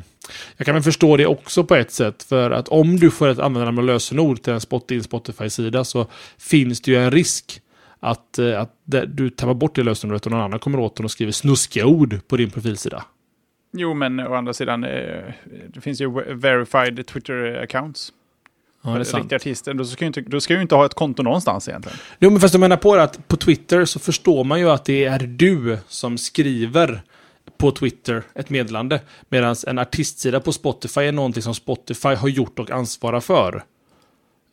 Jag kan väl förstå det också på ett sätt, för att om du får ett användarnamn och lösenord till en spot din Spotify-sida så finns det ju en risk att, eh, att du tappar bort det lösenordet och någon annan kommer åt den och skriver snuskiga ord på din profilsida. Jo, men å andra sidan, eh, det finns ju verified Twitter-accounts. Ja, det är sant. Riktiga artister, då ska, ju inte, då ska ju inte ha ett konto någonstans egentligen. Jo, men fast jag menar på det att på Twitter så förstår man ju att det är du som skriver på Twitter ett meddelande. Medan en artistsida på Spotify är någonting som Spotify har gjort och ansvarar för.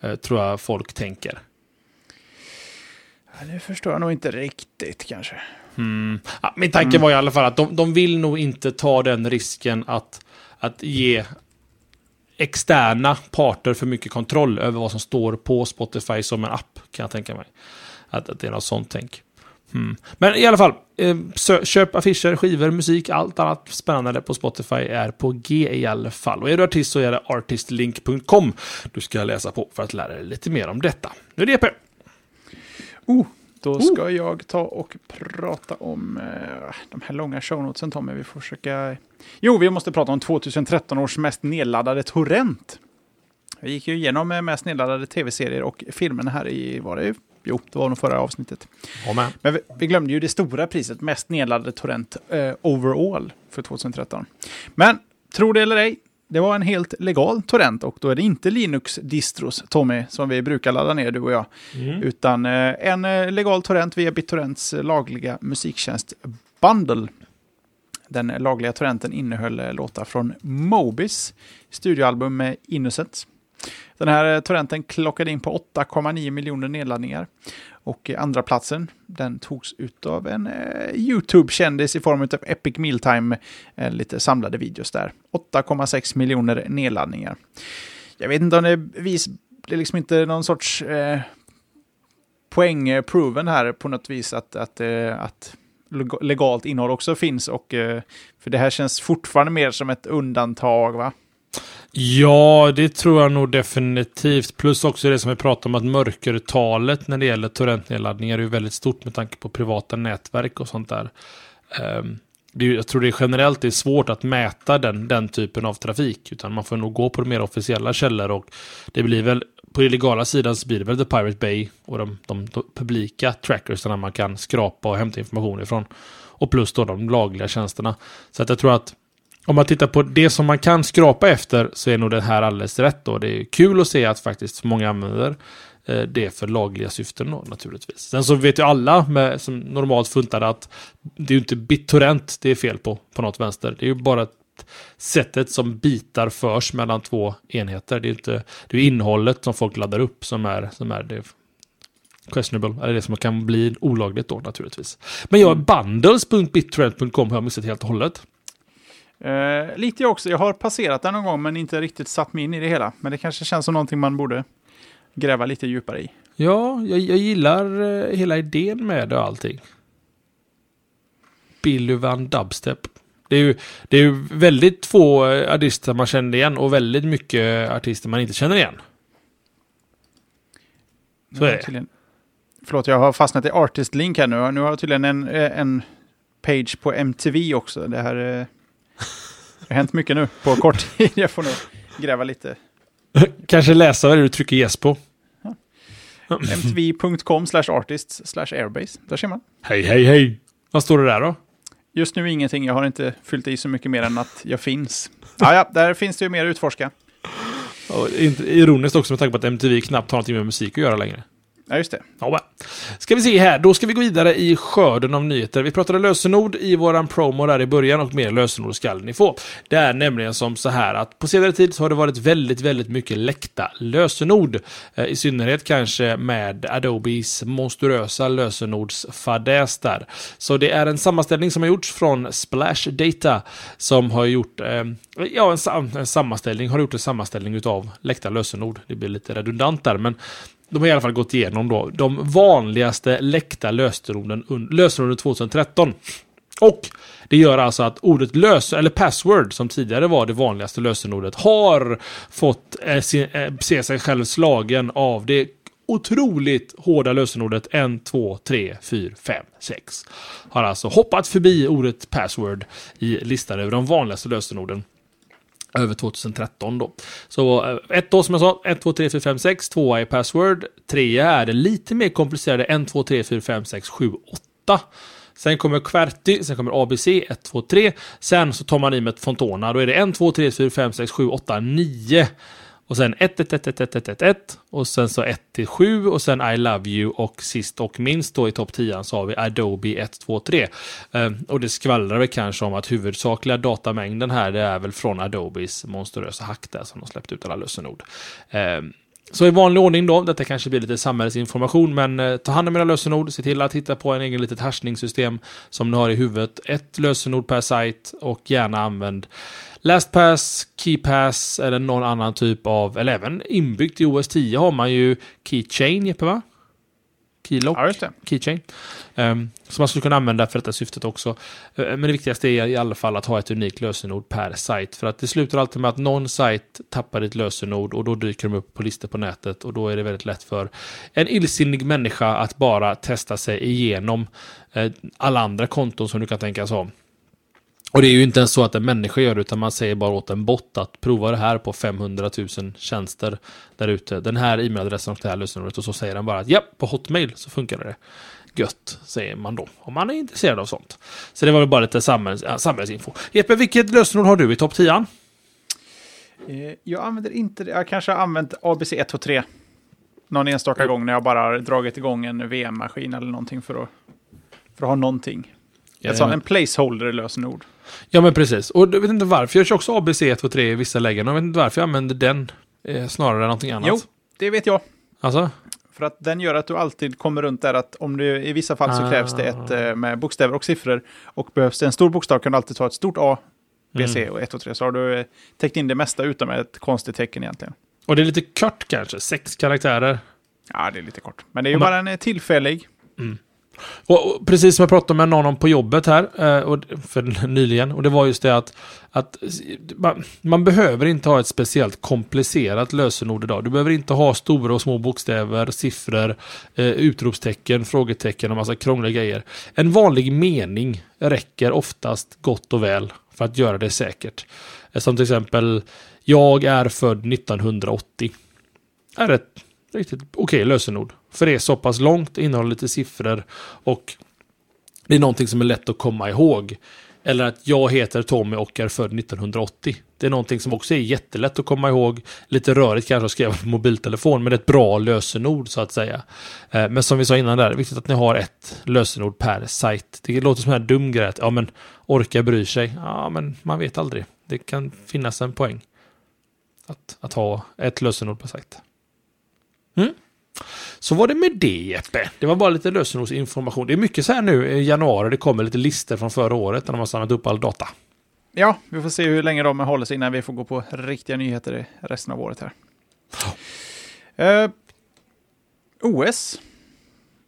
Eh, tror jag folk tänker. Ja, det förstår jag nog inte riktigt kanske. Mm. Ja, min tanke mm. var i alla fall att de, de vill nog inte ta den risken att, att ge externa parter för mycket kontroll över vad som står på Spotify som en app, kan jag tänka mig. Att, att det är något sånt tänk. Mm. Men i alla fall, eh, köp affischer, skivor, musik, allt annat spännande på Spotify är på G i alla fall. Och är du artist så är det artistlink.com du ska läsa på för att lära dig lite mer om detta. Nu är det EP. Oh, då ska oh. jag ta och prata om eh, de här långa shownotesen Tommy. Vi får försöka... Jo, vi måste prata om 2013 års mest nedladdade torrent. Vi gick ju igenom eh, mest nedladdade tv-serier och filmerna här i, var det Jo, det var nog förra avsnittet. Amen. Men vi, vi, glömde ju det stora priset, mest nedladdade torrent eh, overall för 2013. Men, tro det eller ej, det var en helt legal torrent och då är det inte Linux-distros, Tommy, som vi brukar ladda ner du och jag. Mm. Utan eh, en eh, legal torrent via BitTorrents eh, lagliga musiktjänst Bundle. Den lagliga torrenten innehöll eh, låtar från Mobis studioalbum med Innocent. Den här eh, torrenten klockade in på 8,9 miljoner nedladdningar. Och eh, andra platsen den togs ut av en eh, YouTube-kändis i form av Epic Mealtime. Eh, lite samlade videos där. 8,6 miljoner nedladdningar. Jag vet inte om det vis, det är liksom inte någon sorts eh, poängproven eh, här på något vis att, att, eh, att legalt innehåll också finns. Och, eh, för det här känns fortfarande mer som ett undantag va? Ja, det tror jag nog definitivt. Plus också det som vi pratade om att mörkertalet när det gäller torrentnedladdningar är väldigt stort med tanke på privata nätverk och sånt där. Ehm, jag tror det är generellt det är svårt att mäta den, den typen av trafik. Utan man får nog gå på de mer officiella källor och det blir väl på illegala sidan så blir det väl The Pirate Bay och de, de, de publika trackersarna man kan skrapa och hämta information ifrån. Och plus då de lagliga tjänsterna. Så att jag tror att om man tittar på det som man kan skrapa efter så är nog det här alldeles rätt. Då. Det är kul att se att faktiskt många använder eh, det för lagliga syften då, naturligtvis. Sen så vet ju alla med, som normalt funtade att det är ju inte BitTorrent det är fel på, på något vänster. Det är ju bara sättet som bitar förs mellan två enheter. Det är inte det är innehållet som folk laddar upp som är, som är det questionable, eller det som kan bli olagligt då naturligtvis. Men jag, mm. bundles.bittorrent.com har jag missat helt och hållet. Eh, lite jag också. Jag har passerat den någon gång men inte riktigt satt mig in i det hela. Men det kanske känns som någonting man borde gräva lite djupare i. Ja, jag, jag gillar eh, hela idén med det och allting. Billy Van Dubstep. Det är ju det är väldigt få eh, artister man känner igen och väldigt mycket artister man inte känner igen. Så är det. Tydligen, förlåt, jag har fastnat i Artist Link här nu. Nu har jag tydligen en, eh, en page på MTV också. Det här eh, det har hänt mycket nu på kort tid. Jag får nog gräva lite. Kanske läsa vad du trycker yes på. Ja. mtv.com slash artist slash airbase. Där ser man. Hej, hej, hej. Vad står det där då? Just nu ingenting. Jag har inte fyllt i så mycket mer än att jag finns. Ja, ja, där finns det ju mer att utforska. Och ironiskt också med tanke på att MTV knappt har någonting med musik att göra längre. Ja, just det. Ja. Ska vi se här, då ska vi gå vidare i skörden av nyheter. Vi pratade lösenord i våran promo där i början och mer lösenord ska ni få. Det är nämligen som så här att på senare tid så har det varit väldigt, väldigt mycket läckta lösenord. Eh, I synnerhet kanske med Adobes monstruösa lösenordsfadäs där. Så det är en sammanställning som har gjorts från Splash Data som har gjort, eh, ja en, sam en sammanställning, har gjort en sammanställning utav läckta lösenord. Det blir lite redundant där, men de har i alla fall gått igenom då de vanligaste läckta lösenorden, lösenorden 2013. Och det gör alltså att ordet lös eller password, som tidigare var det vanligaste lösenordet, har fått eh, se, eh, se sig själv slagen av det otroligt hårda lösenordet 1, 2, 3, 4, 5, 6. Har alltså hoppat förbi ordet password i listan över de vanligaste lösenorden över 2013 då. Så eh, ett då som jag sa, 1, 2, 3, 4, 5, 6. 2 är password. 3 är det lite mer komplicerade 1, 2, 3, 4, 5, 6, 7, 8. Sen kommer QWERTY, sen kommer ABC 1, 2, 3. Sen så tar man i med Fontona. Då är det 1, 2, 3, 4, 5, 6, 7, 8, 9. Och sen 1, 1, 1, 1, 1, 1, 1, 1. Och sen så 1 till 7 och sen I love you och sist och minst då i topp 10 så har vi Adobe 1, 2, 3. och det skvallrar väl kanske om att huvudsakliga datamängden här det är väl från Adobes monstruösa hack där som de släppt ut alla lösenord. Ehm, så i vanlig ordning då, detta kanske blir lite samhällsinformation, men eh, ta hand om era lösenord, se till att hitta på en egen litet hashningssystem som du har i huvudet. Ett lösenord per sajt och gärna använd LastPass, KeyPass eller någon annan typ av, eller även inbyggt i OS 10 har man ju Keychain, Jeppe va? Keylock, ja, Keychain. Um, som man skulle kunna använda för detta syftet också. Uh, men det viktigaste är i alla fall att ha ett unikt lösenord per sajt. För att det slutar alltid med att någon sajt tappar ett lösenord och då dyker de upp på listor på nätet. Och då är det väldigt lätt för en illsinnig människa att bara testa sig igenom uh, alla andra konton som du kan tänkas ha. Och det är ju inte ens så att en människa gör det, utan man säger bara åt en bot att prova det här på 500 000 tjänster där ute. Den här e-mailadressen och det här lösenordet. Och så säger den bara att ja, på Hotmail så funkar det. Gött, säger man då. Om man är intresserad av sånt. Så det var väl bara lite samhälls, äh, samhällsinfo. Jeppe, vilket lösenord har du i topp 10? Eh, jag använder inte det. Jag kanske har använt ABC 123. Någon enstaka mm. gång när jag bara har dragit igång en VM-maskin eller någonting för att, för att ha någonting. Ett sånt, en placeholder-lösenord. Ja, men precis. Och jag vet inte varför. Jag kör också ABC 123 i vissa lägen. Jag vet inte varför jag använder den eh, snarare än någonting annat. Jo, det vet jag. Alltså? För att den gör att du alltid kommer runt där att om du i vissa fall så krävs det ett eh, med bokstäver och siffror. Och behövs det en stor bokstav kan du alltid ta ett stort A, B, C mm. och 1 och 3. Så har du eh, täckt in det mesta utan med ett konstigt tecken egentligen. Och det är lite kort kanske? Sex karaktärer? Ja, det är lite kort. Men det är ju bara en eh, tillfällig. Mm. Och, och, precis som jag pratade med någon om på jobbet här, eh, och, för nyligen, och det var just det att, att man, man, behöver inte ha ett speciellt komplicerat lösenord idag. Du behöver inte ha stora och små bokstäver, siffror, eh, utropstecken, frågetecken och massa krångliga grejer. En vanlig mening räcker oftast gott och väl för att göra det säkert. Eh, som till exempel, jag är född 1980. Är ett riktigt okej okay lösenord. För det är så pass långt, innehåller lite siffror och det är någonting som är lätt att komma ihåg. Eller att jag heter Tommy och är född 1980. Det är någonting som också är jättelätt att komma ihåg. Lite rörigt kanske att skriva på mobiltelefon, men ett bra lösenord så att säga. Eh, men som vi sa innan där, det är viktigt att ni har ett lösenord per sajt. Det låter som en dum grej att, ja men orka bryr sig. Ja, men man vet aldrig. Det kan finnas en poäng. Att, att ha ett lösenord per sajt. Mm. Så var det med det Jeppe. Det var bara lite lösenordsinformation. Det är mycket så här nu i januari. Det kommer lite listor från förra året när de har samlat upp all data. Ja, vi får se hur länge de håller sig innan vi får gå på riktiga nyheter resten av året här. Oh. Uh, OS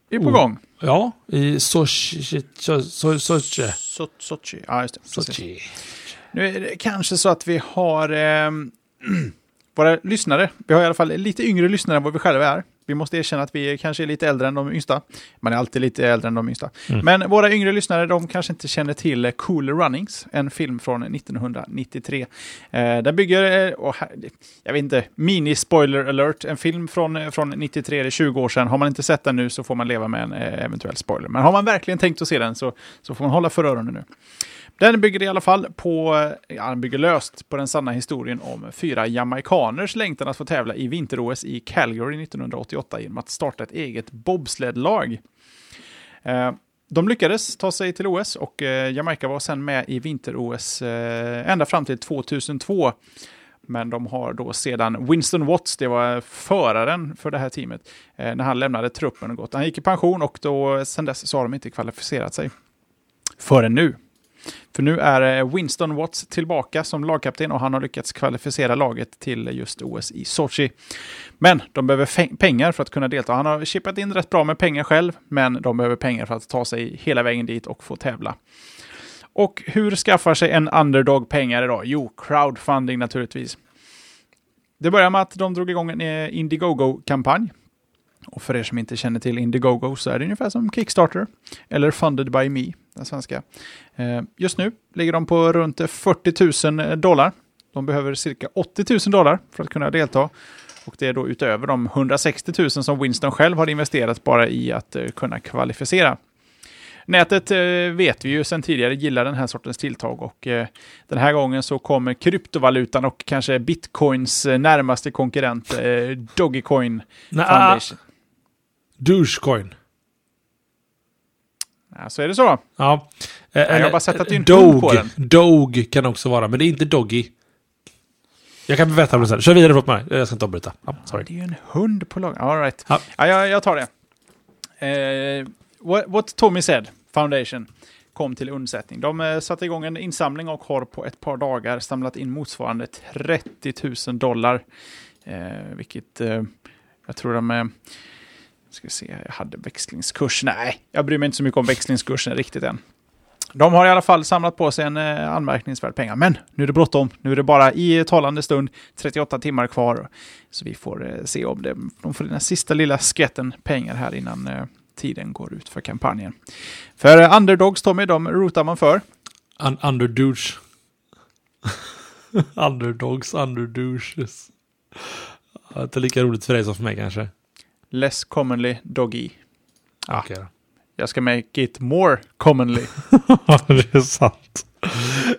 är på oh. gång. Ja, i Sochi. Sochi. Sochi. Ja, just det. Sochi. Nu är det kanske så att vi har eh, [clears throat] våra lyssnare. Vi har i alla fall lite yngre lyssnare än vad vi själva är. Vi måste erkänna att vi kanske är lite äldre än de yngsta. Man är alltid lite äldre än de yngsta. Mm. Men våra yngre lyssnare, de kanske inte känner till Cool Runnings, en film från 1993. Eh, den bygger, oh, jag vet inte, mini-spoiler alert, en film från, eh, från 93, det är 20 år sedan. Har man inte sett den nu så får man leva med en eh, eventuell spoiler. Men har man verkligen tänkt att se den så, så får man hålla för öronen nu. Den bygger i alla fall på, ja, den bygger löst på den sanna historien om fyra jamaikaners längtan att få tävla i vinter-OS i Calgary 1988 genom att starta ett eget bobsledlag. Eh, de lyckades ta sig till OS och eh, Jamaica var sedan med i vinter-OS eh, ända fram till 2002. Men de har då sedan Winston Watts, det var föraren för det här teamet, eh, när han lämnade truppen och gått. Han gick i pension och då eh, sedan dess så har de inte kvalificerat sig. Förrän nu. För nu är eh, Winston Watts tillbaka som lagkapten och han har lyckats kvalificera laget till just OS i Sochi. Men de behöver pengar för att kunna delta. Han har chippat in rätt bra med pengar själv, men de behöver pengar för att ta sig hela vägen dit och få tävla. Och hur skaffar sig en underdog pengar idag? Jo, crowdfunding naturligtvis. Det börjar med att de drog igång en eh, Indiegogo-kampanj. Och för er som inte känner till Indiegogo så är det ungefär som Kickstarter, eller Funded by Me, den svenska. Eh, just nu ligger de på runt 40 000 dollar. De behöver cirka 80 000 dollar för att kunna delta. Och det är då utöver de 160 000 som Winston själv har investerat bara i att uh, kunna kvalificera. Nätet uh, vet vi ju sedan tidigare gillar den här sortens tilltag och den här gången så kommer kryptovalutan och kanske bitcoins närmaste konkurrent Dogecoin Foundation. Dougecoin. Ja, så är det så. Ja. jag har bara sett att det är en Dog, på den. Dog kan också vara, men det är inte Doggy. Jag kan berätta om det sen. Kör vidare, förlåt mig. Jag ska inte avbryta. Ja, sorry. Det är ju en hund på laget. All right. Ja. Ja, jag, jag tar det. Eh, what, what Tommy said, Foundation, kom till undsättning. De eh, satte igång en insamling och har på ett par dagar samlat in motsvarande 30 000 dollar. Eh, vilket eh, jag tror de... Ska vi se, jag hade växlingskurs. Nej, jag bryr mig inte så mycket om växlingskursen riktigt än. De har i alla fall samlat på sig en eh, anmärkningsvärd pengar. Men nu är det bråttom. Nu är det bara i talande stund 38 timmar kvar. Så vi får eh, se om det, de får den här sista lilla skvätten pengar här innan eh, tiden går ut för kampanjen. För underdogs, Tommy, de rotar man för. Un [laughs] Underdogs, underdogs, underdouches. Inte lika roligt för dig som för mig kanske. Less commonly doggy. Ah. Okay. Jag ska make it more commonly. [laughs] det är sant.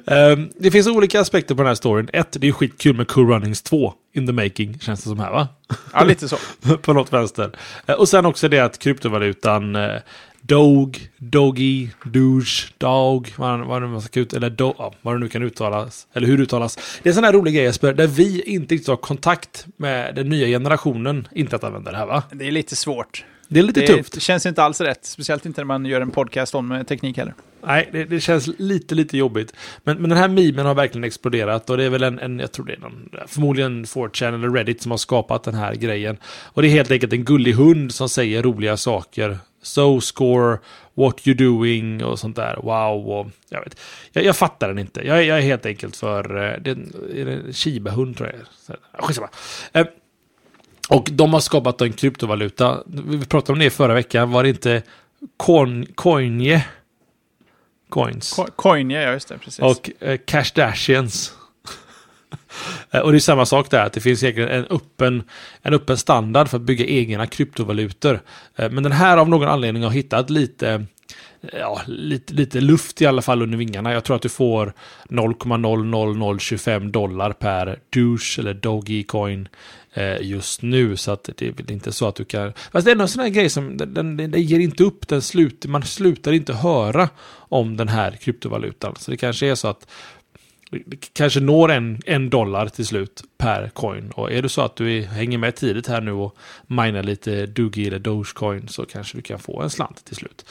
Um, det finns olika aspekter på den här storyn. Ett, det är skitkul med Cool Runnings 2 in the making, känns det som här va? Ja, lite så. [laughs] på något vänster. Uh, och sen också det att kryptovalutan uh, Dog, Doggy, Douche, Dog, vad, vad, man ska ut, eller do, ja, vad det nu kan uttalas, eller hur det uttalas. Det är en sån här rolig grej Jesper, där vi inte riktigt har kontakt med den nya generationen internetanvändare här va? Det är lite svårt. Det är lite det tufft. Det känns inte alls rätt, speciellt inte när man gör en podcast om eh, teknik heller. Nej, det, det, känns lite, lite jobbigt. Men, men den här memen har verkligen exploderat och det är väl en, en jag tror det är någon, förmodligen 4chan eller Reddit som har skapat den här grejen. Och det är helt enkelt en gullig hund som säger roliga saker. So score, what you doing och sånt där. Wow, och jag vet. Jag, jag fattar den inte. Jag, jag är helt enkelt för, eh, det är en Shiba-hund tror jag. Skitsamma. Eh, och de har skapat en kryptovaluta. Vi pratade om det förra veckan. Var det inte Coin, Coinje? Coins. Co Coinje, ja just det. Precis. Och eh, Cashdashians. Eh, Eh, och det är samma sak där, att det finns egentligen en öppen, en öppen standard för att bygga egna kryptovalutor. Eh, men den här av någon anledning har hittat lite, eh, ja, lite, lite luft i alla fall under vingarna. Jag tror att du får 0,00025 dollar per douche eller Dogecoin just nu. Så att det är väl inte så att du kan... Fast det är en sån här grej som den, den, den ger inte upp, den slut, man slutar inte höra om den här kryptovalutan. Så det kanske är så att kanske når en, en dollar till slut per coin. Och är det så att du är, hänger med tidigt här nu och minar lite Doogie eller Dogecoin så kanske du kan få en slant till slut.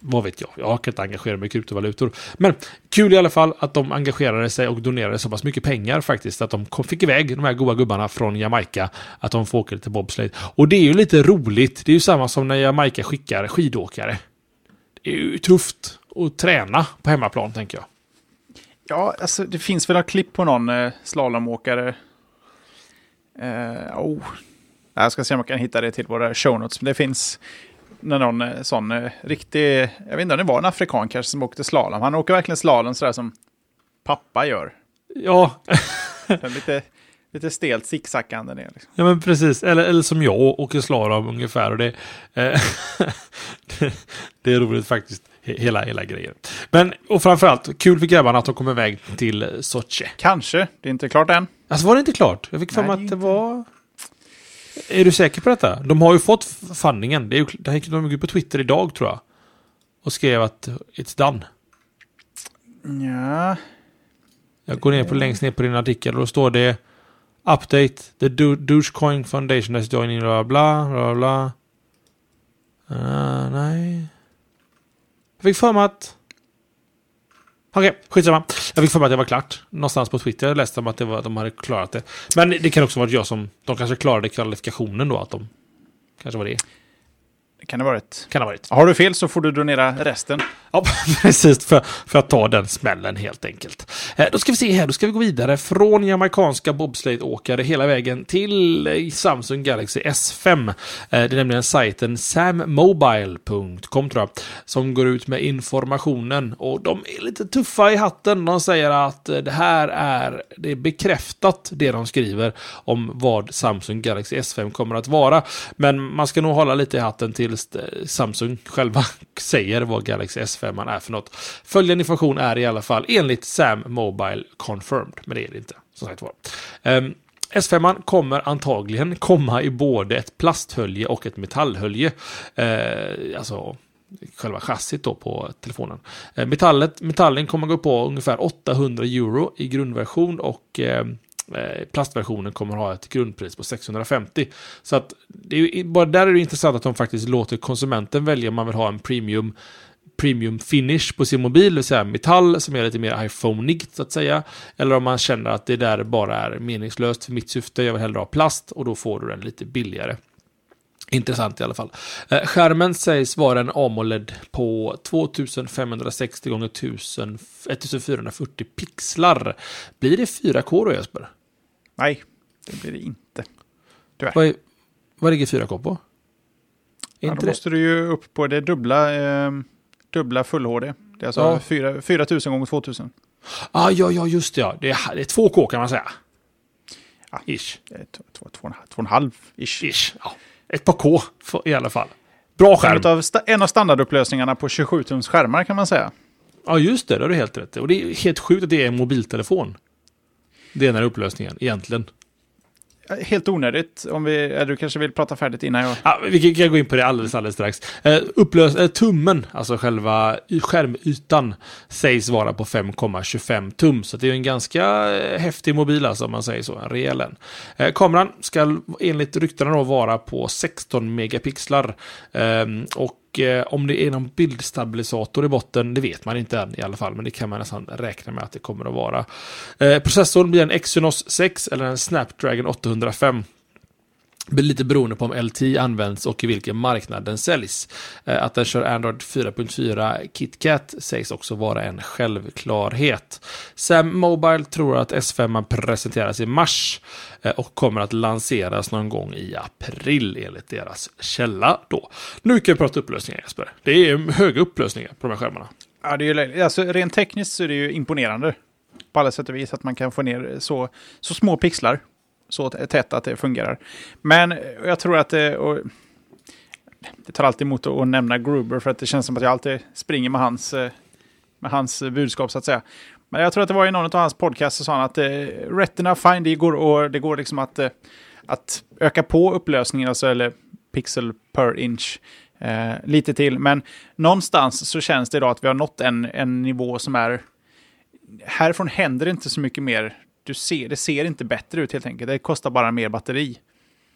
Vad vet jag, jag kan inte engagera mig i kryptovalutor. Men kul i alla fall att de engagerade sig och donerade så pass mycket pengar faktiskt. Att de kom, fick iväg de här goda gubbarna från Jamaica. Att de får åka lite bobsleigh. Och det är ju lite roligt. Det är ju samma som när Jamaica skickar skidåkare. Det är ju tufft att träna på hemmaplan tänker jag. Ja, alltså det finns väl ett klipp på någon eh, slalomåkare. Eh, oh. Jag ska se om jag kan hitta det till våra show notes. Men det finns när någon eh, sån eh, riktig, jag vet inte om det var en afrikan kanske som åkte slalom. Han åker verkligen slalom sådär som pappa gör. Ja. lite, lite stelt zigzackande ner. Liksom. Ja men precis, eller, eller som jag åker slalom ungefär. Och det, eh, [laughs] det, det är roligt faktiskt. Hela, hela grejen. Men, och framförallt, kul för grabbarna att de kom iväg till Sochi. Kanske, det är inte klart än. Alltså var det inte klart? Jag fick för mig att det inte. var... Är du säker på detta? De har ju fått fanningen. Det är ju, det gick de ut på Twitter idag tror jag. Och skrev att it's done. Ja, Jag går ner på längst ner på din artikel och då står det Update. The Do- Dogecoin Foundation has joined bla bla bla bla. Uh, nej. Jag fick för mig att... Okej, skitsamma. Jag fick för mig att det var klart. Någonstans på Twitter jag läste om att det var, de hade klarat det. Men det kan också vara jag som... De kanske klarade kvalifikationen då. Att de... Kanske var det kan det ha varit. Kan ha varit. Har du fel så får du donera resten. Ja, [laughs] precis. För, för att ta den smällen helt enkelt. Eh, då ska vi se här, då ska vi gå vidare från jamaicanska bobsleigh-åkare hela vägen till Samsung Galaxy S5. Eh, det är nämligen sajten sammobile.com tror jag, som går ut med informationen. Och de är lite tuffa i hatten. De säger att det här är, det är bekräftat det de skriver om vad Samsung Galaxy S5 kommer att vara. Men man ska nog hålla lite i hatten tills eh, Samsung själva [laughs] säger vad Galaxy S5 är för något. Följande information är i alla fall enligt Sam Mobile confirmed, men det är det inte. Som sagt var. Ehm, um, S5 kommer antagligen komma i både ett plasthölje och ett metallhölje. Eh, alltså själva chassit då på telefonen. Eh, metallet, metallen kommer gå på ungefär 800 euro i grundversion och eh, Eh, plastversionen kommer ha ett grundpris på 650. Så att det är, ju- bara där är det intressant att de faktiskt låter konsumenten välja om man vill ha en premium premium finish på sin mobil, det vill säga metall som är lite mer iPhoneigt så att säga. Eller om man känner att det där bara är meningslöst för mitt syfte, jag vill hellre ha plast och då får du den lite billigare. Intressant i alla fall. Eh, skärmen sägs vara en AMOLED på 2560 x 1440 pixlar. Blir det 4K då Jesper? Nej, det blir det inte. Vad, är, vad ligger 4K på? Ja, då måste du ju upp på det dubbla, eh, dubbla full HD. Det är alltså Ja. fyra 4000 gånger 2000. Ah, ja, ja, just det. Ja. Det, är, det är 2K kan man säga. Ja. Ish. Det är två, två, två, och en halv- två och en halv ish. Ish. Ja. Ett par K för, i alla fall. Bra skärm. En av, en av standardupplösningarna på 27-tums skärmar kan man säga. Ja, just det. Det har du helt rätt. Och det är helt sjukt att det är en mobiltelefon. Det är den här upplösningen, egentligen. Helt onödigt. Om vi, du kanske vill prata färdigt innan jag... Ja, vi kan- gå in på det alldeles, alldeles strax. Eh, upplös, eh, tummen, alltså själva skärmytan, sägs vara på 5,25 tum. Så det är en ganska eh, häftig mobil, alltså, om man säger så. En rejäl en. Eh, kameran ska enligt ryktena då vara på 16 megapixlar. Ehm, och eh, om det är någon bildstabilisator i botten, det vet man inte än i alla fall. Men det kan man nästan räkna med att det kommer att vara. Eh, processorn blir en Exynos 6 eller en Snapdragon 805. Lite beroende på om LT används och i vilken marknad den säljs. Eh, att den kör Android 4.4 KitKat sägs också vara en självklarhet. Sam Mobile tror att S5 presenteras i mars eh, och kommer att lanseras någon gång i april enligt deras källa då. Nu kan vi prata upplösningar Jesper. Det är höga upplösningar på de här skärmarna. Ja, det är ju, alltså, rent tekniskt så är det ju imponerande. På alla sätt och vis att man kan få ner så, så små pixlar. Så tätt att det fungerar. Men eh, jag tror att det... Och, det tar alltid emot att nämna Gruber för att det känns som att jag alltid springer med hans, eh, med hans eh, budskap så att säga. Men jag tror att det var i någon av hans podcasts så sa han att eh, Retina Fine, det går, och det går liksom att, att öka på upplösningen, alltså, eller pixel per inch, eh, lite till. Men någonstans så känns det idag att vi har nått en, en nivå som är... Härifrån händer det inte så mycket mer. Du ser, det ser inte bättre ut helt enkelt. Det kostar bara mer batteri.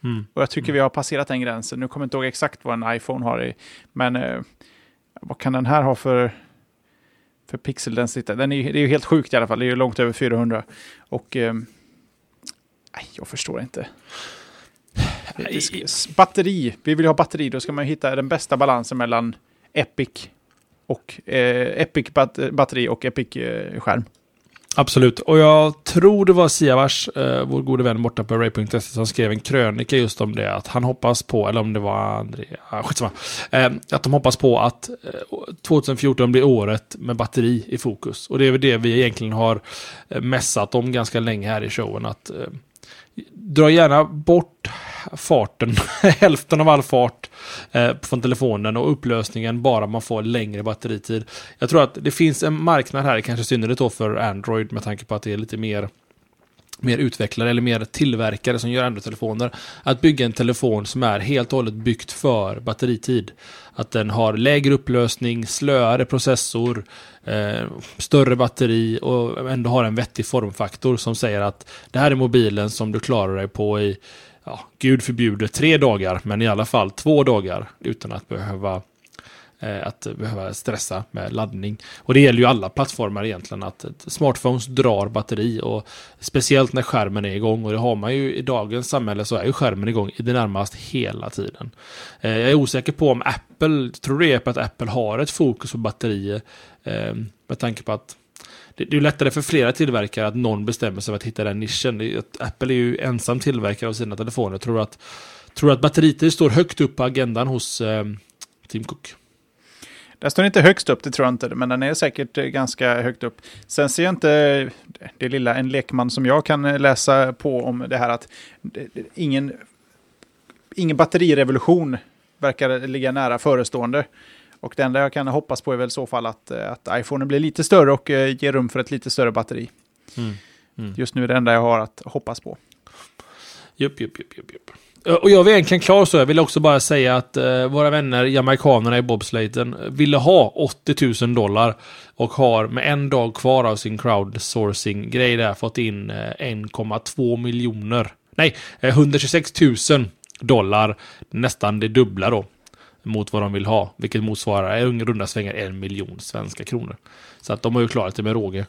Mm. Och jag tycker vi har passerat den gränsen. Nu kommer jag inte ihåg exakt vad en iPhone har i. Men eh, vad kan den här ha för, för pixeldensitet? Den är, ju- det är ju helt sjukt i alla fall. Det är ju långt över 400. Och... Eh, jag förstår inte. Batteri. Vi vill ha batteri. Då ska man hitta den bästa balansen mellan Epic och eh, Epic bat batteri och Epic eh, skärm. Absolut, och jag tror det var Siavash, eh, vår gode vän borta på Ray.se, som skrev en krönika just om det. Att han hoppas på, eller om det var André, ah, skitsamma. Eh, att de hoppas på att eh, 2014 blir året med batteri i fokus. Och det är väl det vi egentligen har eh, mässat om ganska länge här i showen. Att eh, dra gärna bort farten, [laughs] hälften av all fart eh, från telefonen och upplösningen bara man får längre batteritid. Jag tror att det finns en marknad här, kanske synnerligt då för Android med tanke på att det är lite mer mer utvecklare eller mer tillverkare som gör Android-telefoner. Att bygga en telefon som är helt och hållet byggt för batteritid. Att den har lägre upplösning, slöare processor, eh, större batteri och ändå har en vettig formfaktor som säger att det här är mobilen som du klarar dig på i, ja, gud förbjude, tre dagar, men i alla fall två dagar utan att behöva Eh, att behöva stressa med laddning. Och det gäller ju alla plattformar egentligen att smartphones drar batteri och speciellt när skärmen är igång och det har man ju i dagens samhälle så är ju skärmen igång i det närmaste hela tiden. Eh, jag är osäker på om Apple, tror det är på att Apple har ett fokus på batterier eh, med tanke på att det är lättare för flera tillverkare att någon bestämmer sig för att hitta den nischen. Apple är ju ensam tillverkare av sina telefoner. Jag tror att, tror att batteritid står högt upp på agendan hos Tim Cook. Den står inte högst upp, det tror jag inte, men den är säkert eh, ganska högt upp. Sen ser jag inte det lilla en lekman som jag kan eh, läsa på om det här att ingen, ingen batterirevolution verkar ligga nära förestående. Och det enda jag kan hoppas på är väl i så fall att, eh, att iPhone blir lite större och ger rum för ett lite större batteri. Mm. Mm. Just nu är det enda jag har att hoppas på. Jupp, jupp, jupp, jupp, jupp. Och jag var egentligen klar så. Jag vill också bara säga att uh, våra vänner jamaikanerna i bobsleiten ville ha 80 000 dollar och har med en dag kvar av sin crowdsourcing-grej där fått in eh, 1,2 miljoner. Nej, uh, 126 000 dollar. Nästan det dubbla då. Mot vad de vill ha. Vilket motsvarar i runda svängar en miljon svenska kronor. Så att de har ju klarat det med råge.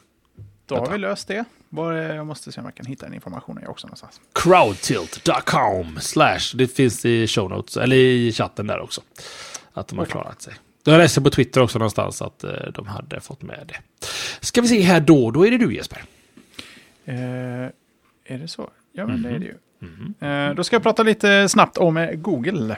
Då har vi löst det. Jag måste se om jag kan hitta den informationen också någonstans. Crowdtilt.com slash. Det finns i show notes, eller i chatten där också. Att de har klarat sig. Jag läste på Twitter också någonstans att eh, de hade fått med det. Ska vi se här då, då är det du Jesper. Eh, är det så? Ja, men mm -hmm. det är det ju. Mm -hmm. eh, då ska jag prata lite snabbt om Google.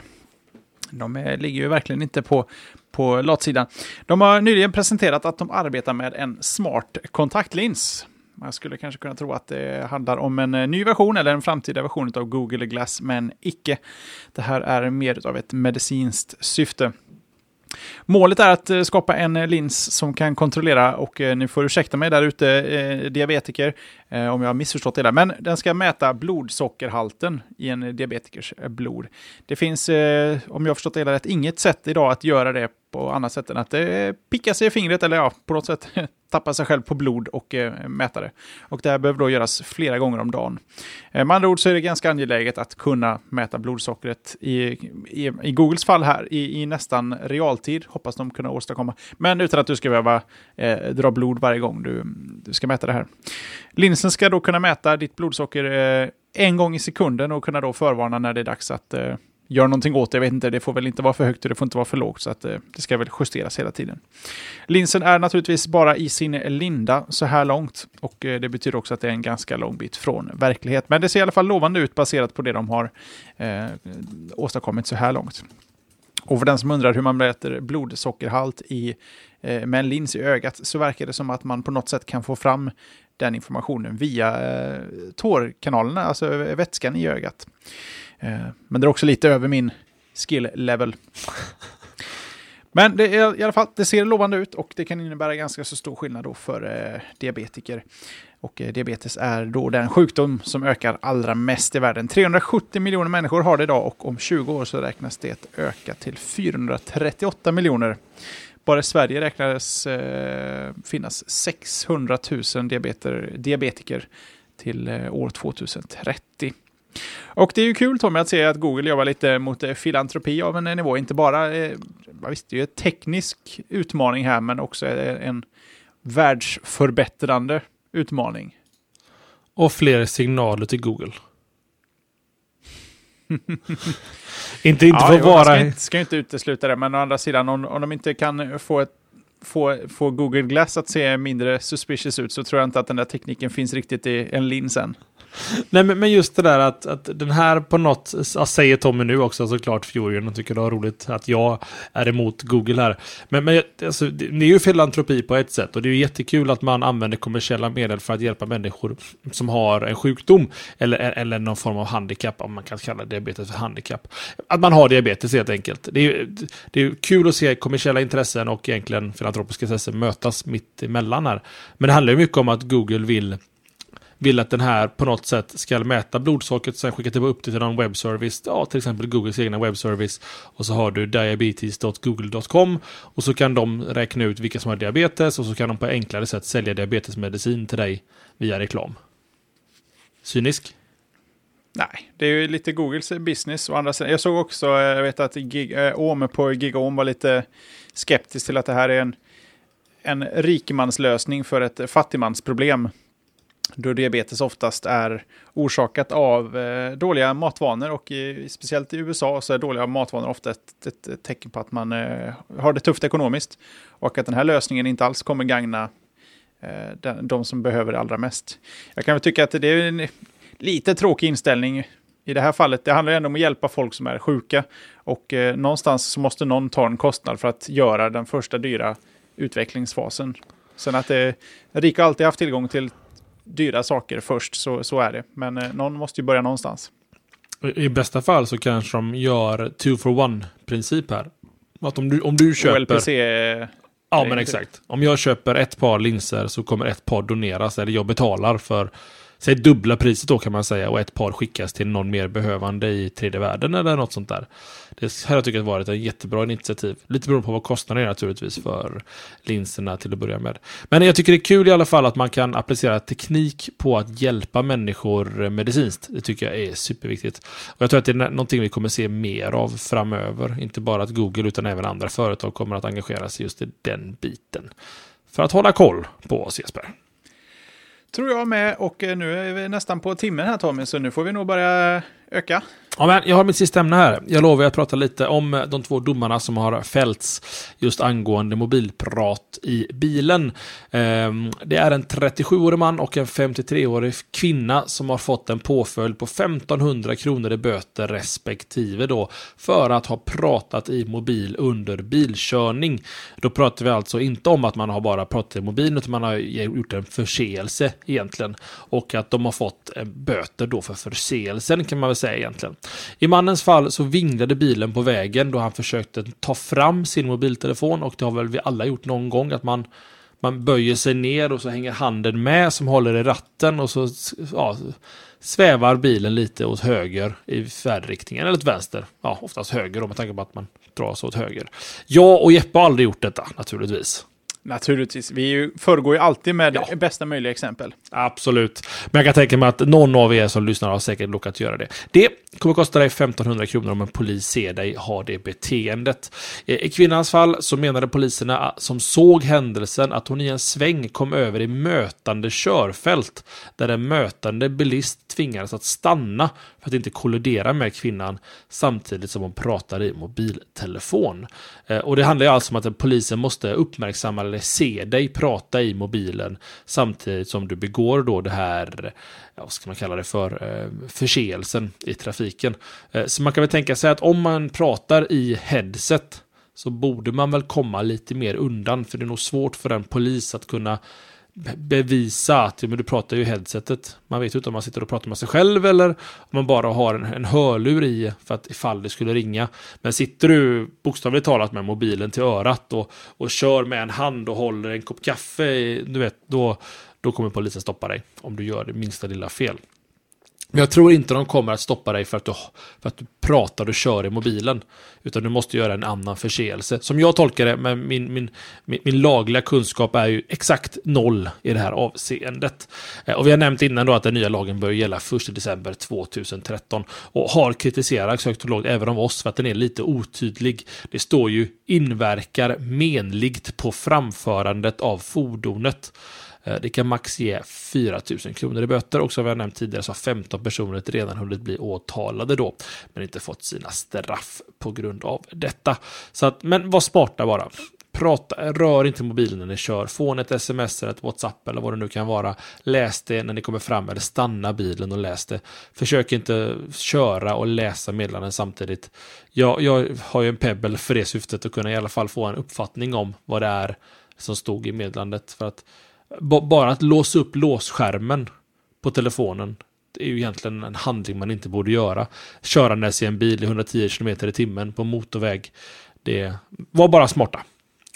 De är, ligger ju verkligen inte på, på latsidan. De har nyligen presenterat att de arbetar med en smart kontaktlins. Man skulle kanske kunna tro att det handlar om en eh, ny version eller en framtida version av Google Glass, men icke. Det här är mer av ett medicinskt syfte. Målet är att eh, skapa en lins som kan kontrollera, och eh, ni får ursäkta mig där ute, eh, diabetiker, eh, om jag har missförstått det där, men den ska mäta blodsockerhalten i en diabetikers blod. Det finns, eh, om jag har förstått det hela rätt, inget sätt idag att göra det på annat sätt än att eh, det pickar sig i fingret eller ja, på något sätt [laughs] tappa sig själv på blod och eh, mäta det. Och det här behöver då göras flera gånger om dagen. Eh, med andra ord så är det ganska angeläget att kunna mäta blodsockret i, i, i Googles fall här i, i, nästan realtid, hoppas de kunna åstadkomma. Men utan att du ska behöva eh, dra blod varje gång du, du ska mäta det här. Linsen ska då kunna mäta ditt blodsocker eh, en gång i sekunden och kunna då förvarna när det är dags att eh, gör någonting åt det. Jag vet inte, det får väl inte vara för högt och det får inte vara för lågt. Så att, eh, det ska väl justeras hela tiden. Linsen är naturligtvis bara i sin linda så här långt. Och eh, det betyder också att det är en ganska lång bit från verklighet. Men det ser i alla fall lovande ut baserat på det de har eh, åstadkommit så här långt. Och för den som undrar hur man mäter blodsockerhalt i, eh, med en lins i ögat så verkar det som att man på något sätt kan få fram den informationen via eh, tårkanalerna, alltså eh, vätskan i ögat. Eh, men det är också lite över min skill level. Men det är, i alla fall, det ser lovande ut och det kan innebära ganska så stor skillnad då för eh, diabetiker. Och eh, diabetes är då den sjukdom som ökar allra mest i världen. 370 miljoner människor har det idag och om 20 år så räknas det öka till 438 miljoner. Bara i Sverige räknades eh, finnas 600 000 diabeter, diabetiker till eh, år 2030. Och det är ju kul Tommy att se att Google jobbar lite mot eh, filantropi av en nivå. Inte bara, eh, visst det är ju en teknisk utmaning här, men också en världsförbättrande utmaning. Och fler signaler till Google. [laughs] inte inte ja, för vara... Ska, inte, ska inte utesluta det, men å andra sidan om, om de inte kan få, ett, få, få Google Glass att se mindre suspicious ut så tror jag inte att den där tekniken finns riktigt i en lins än. Nej, men, men just det där att, att den här på något, säger Tommy nu också såklart, Fjorion, och tycker det var roligt att jag är emot Google här. Men, men alltså, det är ju filantropi på ett sätt och det är ju jättekul att man använder kommersiella medel för att hjälpa människor som har en sjukdom eller, eller någon form av handikapp, om man kan kalla diabetes för handikapp. Att man har diabetes helt enkelt. Det är, det är kul att se kommersiella intressen och egentligen filantropiska intressen mötas mitt emellan här. Men det handlar ju mycket om att Google vill vill att den här på något sätt ska mäta blodsockret, och sen skicka tillbaka upp det till någon webbservice, ja, till exempel Googles egna webbservice. Och så har du diabetes.google.com och så kan de räkna ut vilka som har diabetes och så kan de på enklare sätt sälja diabetesmedicin till dig via reklam. Cynisk? Nej, det är ju lite Googles business. Och andra sidan, jag såg också, eh, jag vet att Gig, äh, på Gigom var lite skeptisk till att det här är en, en rikemanslösning för ett fattigmansproblem då diabetes oftast är orsakat av eh, dåliga matvanor och i, speciellt i USA så är dåliga matvanor ofta ett, ett, ett tecken på att man eh, har det tufft ekonomiskt och att den här lösningen inte alls kommer gagna eh, den, de som behöver det allra mest. Jag kan väl tycka att det är en lite tråkig inställning i det här fallet. Det handlar ändå om att hjälpa folk som är sjuka och eh, någonstans så måste någon ta en kostnad för att göra den första dyra utvecklingsfasen. Sen att det, rika alltid haft tillgång till dyra saker först, så, så är det. Men eh, någon måste ju börja någonstans. I bästa fall så kanske de gör two for one-princip här. Att om du, om du köper... OLPC... Ja, men exakt. Om jag köper ett par linser så kommer ett par doneras, eller jag betalar för säg dubbla priset då kan man säga och ett par skickas till någon mer behövande i tredje världen eller något sånt där. Det här har jag tyckt varit ett jättebra initiativ. Lite beroende på vad kostnaden är naturligtvis för linserna till att börja med. Men jag tycker det är kul i alla fall att man kan applicera teknik på att hjälpa människor medicinskt. Det tycker jag är superviktigt. Och jag tror att det är någonting vi kommer se mer av framöver. Inte bara att Google utan även andra företag kommer att engagera sig just i den biten. För att hålla koll på oss Jesper. Tror jag med. Och eh, nu är vi nästan på timmen här Tommy, så nu får vi nog börja öka. Ja, men jag har mitt sista ämne här. Jag lovar att prata lite om eh, de två domarna som har fällts just angående mobilprat i bilen. Ehm, det är en 37-årig man och en 53-årig kvinna som har fått en påföljd på 1500 kronor i böter respektive då för att ha pratat i mobil under bilkörning. Då pratar vi alltså inte om att man har bara pratat i mobilen utan man har gjort en förseelse egentligen och att de har fått eh, böter då för förseelsen kan man väl säga egentligen. I mannens fall så vinglade bilen på vägen då han försökte ta fram sin mobiltelefon och det har väl vi alla gjort någon gång att man man böjer sig ner och så hänger handen med som håller i ratten och så ja, svävar bilen lite åt höger i färdriktningen eller åt vänster. Ja, oftast höger då med tanke på att man drar sig åt höger. Jag och Jeppe har aldrig gjort detta naturligtvis. Naturligtvis. Vi föregår ju alltid med ja. bästa möjliga exempel. Absolut. Men jag kan tänka mig att någon av er som lyssnar har säkert råkat göra det. Det kommer kosta dig 1500 kronor om en polis ser dig ha det beteendet. I kvinnans fall så menade poliserna som såg händelsen att hon i en sväng kom över i mötande körfält där en mötande bilist tvingades att stanna för att inte kollidera med kvinnan samtidigt som hon pratar i mobiltelefon. Eh, och det handlar ju alltså om att polisen måste uppmärksamma eller se dig prata i mobilen samtidigt som du begår då det här, vad ska man kalla det för, eh, förseelsen i trafiken. Eh, så man kan väl tänka sig att om man pratar i headset så borde man väl komma lite mer undan för det är nog svårt för en polis att kunna bevisa att men du pratar ju i headsetet. Man vet ju inte om man sitter och pratar med sig själv eller om man bara har en, en hörlur i för att ifall det skulle ringa. Men sitter du bokstavligt talat med mobilen till örat och, och kör med en hand och håller en kopp kaffe, du vet, då, då kommer polisen stoppa dig om du gör det minsta lilla fel. Men jag tror inte de kommer att stoppa dig för att, du, för att du pratar och kör i mobilen. Utan du måste göra en annan förseelse. Som jag tolkar det, men min, min, min, min lagliga kunskap är ju exakt noll i det här avseendet. Eh, och vi har nämnt innan då att den nya lagen börjar gälla 1 december 2013. Och har kritiserats högt och lågt även av oss för att den är lite otydlig. Det står ju inverkar menligt på framförandet av fordonet. Eh, det kan max ge 4 000 kronor i böter och som vi har nämnt tidigare så har 15 personer redan hunnit bli åtalade då, men inte fått sina straff på grund av detta. Så att, men var smarta bara. prata, rör inte mobilen när ni kör. Få ett sms eller ett WhatsApp eller vad det nu kan vara. Läs det när ni kommer fram eller stanna bilen och läs det. Försök inte köra och läsa meddelanden samtidigt. Jag, jag har ju en Pebble för det syftet att kunna i alla fall få en uppfattning om vad det är som stod i meddelandet. För att bara att låsa upp låsskärmen på telefonen är ju egentligen en handling man inte borde göra. Körandes i en bil i 110 km i timmen på motorväg. Det var bara smarta.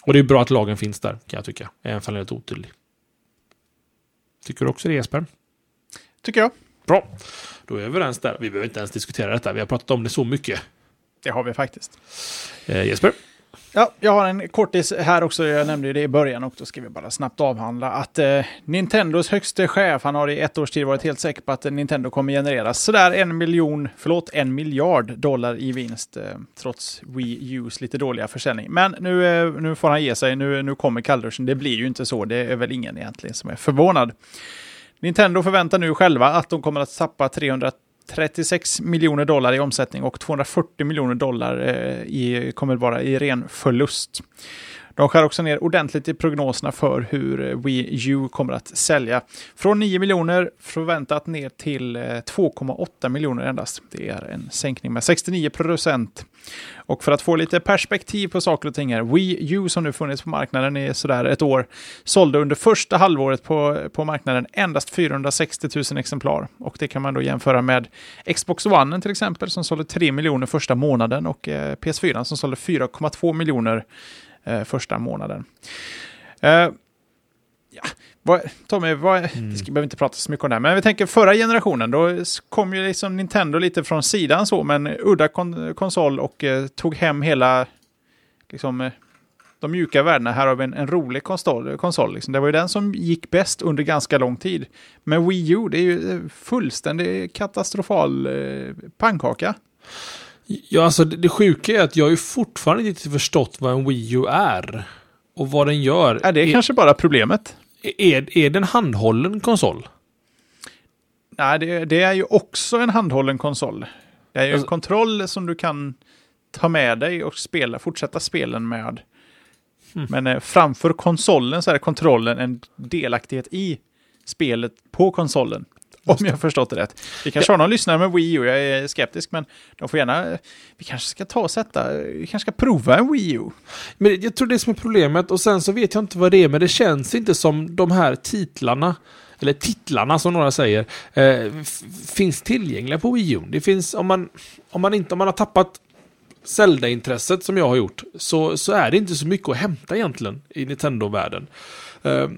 Och det är bra att lagen finns där, kan jag tycka. Även om den är lite otydlig. Tycker du också det Jesper? Tycker jag. Bra. Då är vi överens där. Vi behöver inte ens diskutera detta. Vi har pratat om det så mycket. Det har vi faktiskt. Eh, Jesper? Ja, jag har en kortis här också. Jag nämnde det i början och då ska vi bara snabbt avhandla att eh, Nintendos högste chef, han har i ett års tid varit helt säker på att Nintendo kommer generera sådär en miljon, förlåt, en miljard dollar i vinst eh, trots Wii U's lite dåliga försäljning. Men nu, eh, nu får han ge sig, nu, nu kommer kallduschen. Det blir ju inte så, det är väl ingen egentligen som är förvånad. Nintendo förväntar nu själva att de kommer att tappa 300 36 miljoner dollar i omsättning och 240 miljoner dollar eh, i, kommer vara i ren förlust. De skär också ner ordentligt i prognoserna för hur eh, Wii U kommer att sälja. Från 9 miljoner förväntat ner till eh, 2,8 miljoner endast. Det är en sänkning med 69 procent. Och för att få lite perspektiv på saker och ting här, Wii U som nu funnits på marknaden i sådär ett år, sålde under första halvåret på, på marknaden endast 460 000 exemplar. Och det kan man då jämföra med Xbox One till exempel som sålde 3 miljoner första månaden och eh, PS4 som sålde 4,2 miljoner eh, första månaden. Eh, ja, vad, Tommy, vad, mm. vi behöver inte prata så mycket om det här, men vi tänker förra generationen, då kom ju liksom Nintendo lite från sidan så, men udda kon konsol och eh, tog hem hela, liksom, eh, de mjuka värdena. Här har vi en, en rolig konsol. konsol liksom. Det var ju den som gick bäst under ganska lång tid. Men Wii U, det är ju eh, fullständigt katastrofal eh, pannkaka. Ja, alltså det, det sjuka är att jag har ju fortfarande inte förstått vad en Wii U är. Och vad den gör. Är det är, kanske bara problemet? Är, är det en handhållen konsol? Nej, det, det är ju också en handhållen konsol. Det är ju alltså, en kontroll som du kan ta med dig och spela, fortsätta spelen med. Hmm. Men eh, framför konsolen så är kontrollen en delaktighet i spelet på konsolen. [laughs] Om jag förstått det rätt. Vi kanske ja. har någon lyssnare med Wii U, jag är skeptisk, men de får gärna... Vi kanske ska ta och sätta... Vi kanske ska prova en Wii U. Men jag tror det är som är problemet, och sen så vet jag inte vad det är, men det känns inte som de här titlarna eller titlarna som några säger, eh, finns tillgängliga på Wii U. Det finns, om man, om man inte, om man har tappat Zelda-intresset som jag har gjort, så, så är det inte så mycket att hämta egentligen i Nintendo-världen. Eh,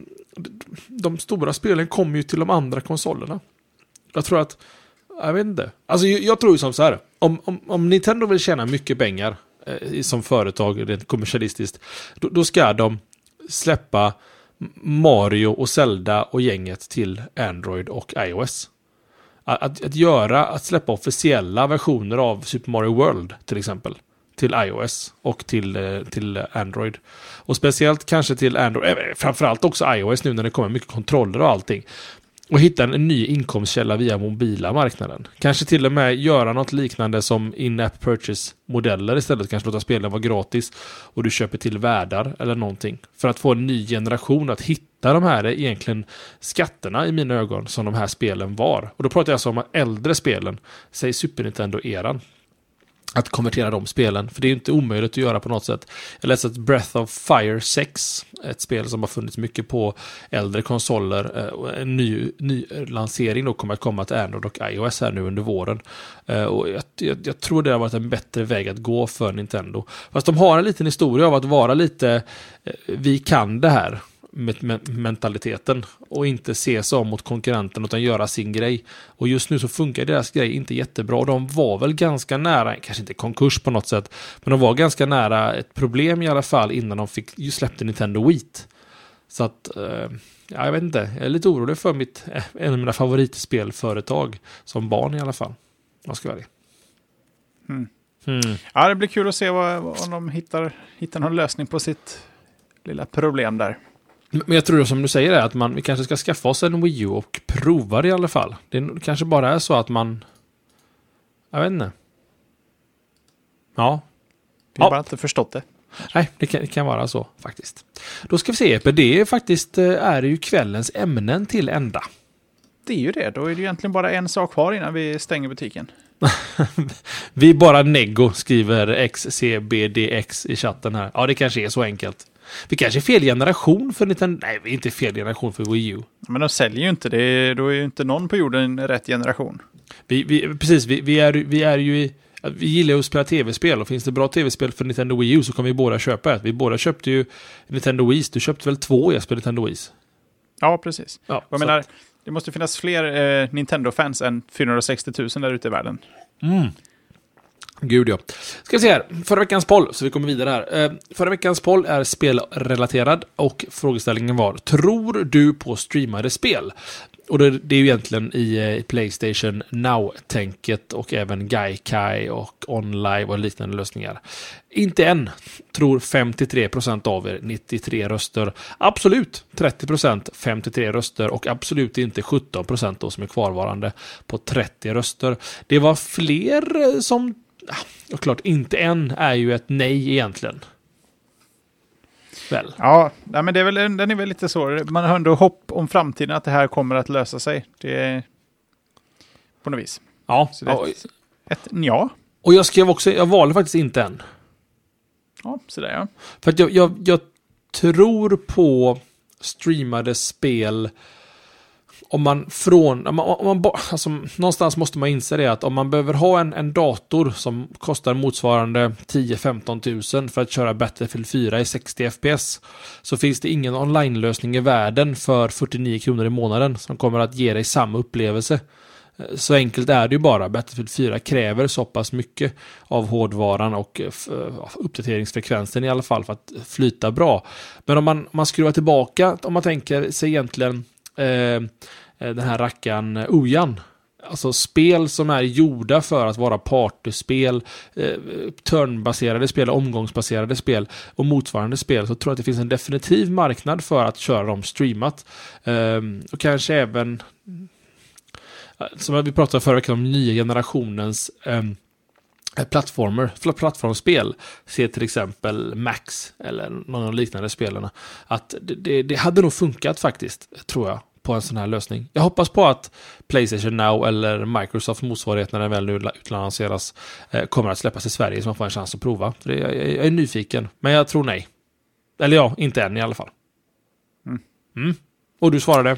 de stora spelen kommer ju till de andra konsolerna. Jag tror att, jag vet inte. Alltså jag, jag tror ju som så här, om, om, om Nintendo vill tjäna mycket pengar eh, som företag, rent kommersialistiskt, då, då ska de släppa Mario och Zelda och gänget till Android och iOS. Att, att, att, göra, att släppa officiella versioner av Super Mario World till exempel. Till iOS och till, eh, till Android. Och speciellt kanske till Android, eh, framförallt också iOS nu när det kommer mycket kontroller och allting och hitta en ny inkomstkälla via mobila marknaden. Kanske till och med göra något liknande som in-app purchase-modeller istället. Kanske låta spelen vara gratis och du köper till värdar eller någonting. För att få en ny generation att hitta de här egentligen skatterna i mina ögon som de här spelen var. Och då pratar jag alltså om äldre spelen, säg Super Nintendo-eran att konvertera de spelen. För det är inte omöjligt att göra på något sätt. Jag läste att Breath of Fire 6, ett spel som har funnits mycket på äldre konsoler, eh, en ny, ny lansering då kommer att komma till Android och iOS här nu under våren. Eh, och jag, jag, jag, tror det har varit en bättre väg att gå för Nintendo. Fast de har en liten historia av att vara lite, eh, vi kan det här mentaliteten och inte se sig om mot konkurrenten utan göra sin grej. Och just nu så funkar deras grej inte jättebra. De var väl ganska nära, kanske inte konkurs på något sätt, men de var ganska nära ett problem i alla fall innan de fick, släppte Nintendo Wii. Så att, eh, ja, jag vet inte, jag är lite orolig för mitt, eh, en av mina favoritspelföretag, som barn i alla fall. Jag ska vara mm. mm. Ja, det blir kul att se vad, om de hittar, hittar någon lösning på sitt lilla problem där. Men jag tror som du säger är att man, vi kanske ska skaffa oss en Wii U och prova det i alla fall. Det kanske bara är så att man... Jag vet inte. Ja. Vi har ja. bara inte förstått det. Nej, det kan, det kan vara så faktiskt. Då ska vi se, Epe, det är faktiskt eh, är ju kvällens ämnen till ända. Det är ju det. Då är det egentligen bara en sak kvar innan vi stänger butiken. [laughs] vi är bara neggo, skriver XCBDX i chatten här. Ja, det kanske är så enkelt. Vi kanske är fel generation för Nintendo. Nej, vi är inte fel generation för Wii U. Men de säljer ju inte. Det då är ju inte någon på jorden rätt generation. Vi, vi, precis, vi, vi, är, vi är ju i... Vi gillar ju att spela tv-spel och finns det bra tv-spel för Nintendo Wii U så kommer vi båda köpa ett. Vi båda köpte ju Nintendo Wii. Du köpte väl två Jesper Nintendo Wii? Ja, precis. Ja, jag menar, det måste finnas fler eh, Nintendo-fans än 460 000 där ute i världen. Mm. Gud ja. Ska vi se här. Förra veckans poll, så vi kommer vidare här. Eh, förra veckans poll är spelrelaterad och frågeställningen var Tror du på streamade spel? Och det, det är ju egentligen i eh, Playstation Now-tänket och även Gaikai och OnLive och liknande lösningar. Inte än, tror 53% av er, 93 röster. Absolut 30%, 53 röster och absolut inte 17% då som är kvarvarande på 30 röster. Det var fler eh, som och klart, inte än är ju ett nej egentligen. Väl? Ja, nej, men det är väl, den är väl lite så. Man har ändå hopp om framtiden att det här kommer att lösa sig. Det är på något vis. Ja. Så det är ett, ett ja. Och jag skrev också, jag valde faktiskt inte än. Ja, sådär ja. För att jag, jag, jag tror på streamade spel om man från, om man, om man, alltså, någonstans måste man inse det att om man behöver ha en, en dator som kostar motsvarande 10-15 000 för att köra Battlefield 4 i 60 FPS så finns det ingen online-lösning i världen för 49 kronor i månaden som kommer att ge dig samma upplevelse. Eh, så enkelt är det ju bara. Battlefield 4 kräver så pass mycket av hårdvaran och eh, uppdateringsfrekvensen i alla fall för att flyta bra. Men om man, man skruvar tillbaka, om man tänker sig egentligen eh, Eh, den här rackaren eh, Ojan. Alltså spel som är gjorda för att vara partyspel, eh, turnbaserade spel, omgångsbaserade spel och motsvarande spel så tror jag att det finns en definitiv marknad för att köra dem streamat. Eh, och kanske även, eh, som vi pratade förra veckan om, nya generationens ehm, eh, plattformer, plattformsspel. Se till exempel Max eller någon av de liknande spelarna. Att det, det, det, hade nog funkat faktiskt, tror jag, på en sån här lösning. Jag hoppas på att Playstation Now eller Microsoft motsvarighet när den väl nu utlanseras eh, kommer att släppas i Sverige så man får en chans att prova. Jag, är nyfiken, men jag tror nej. Eller ja, inte än i alla fall. Mm. Mm. Och du svarade?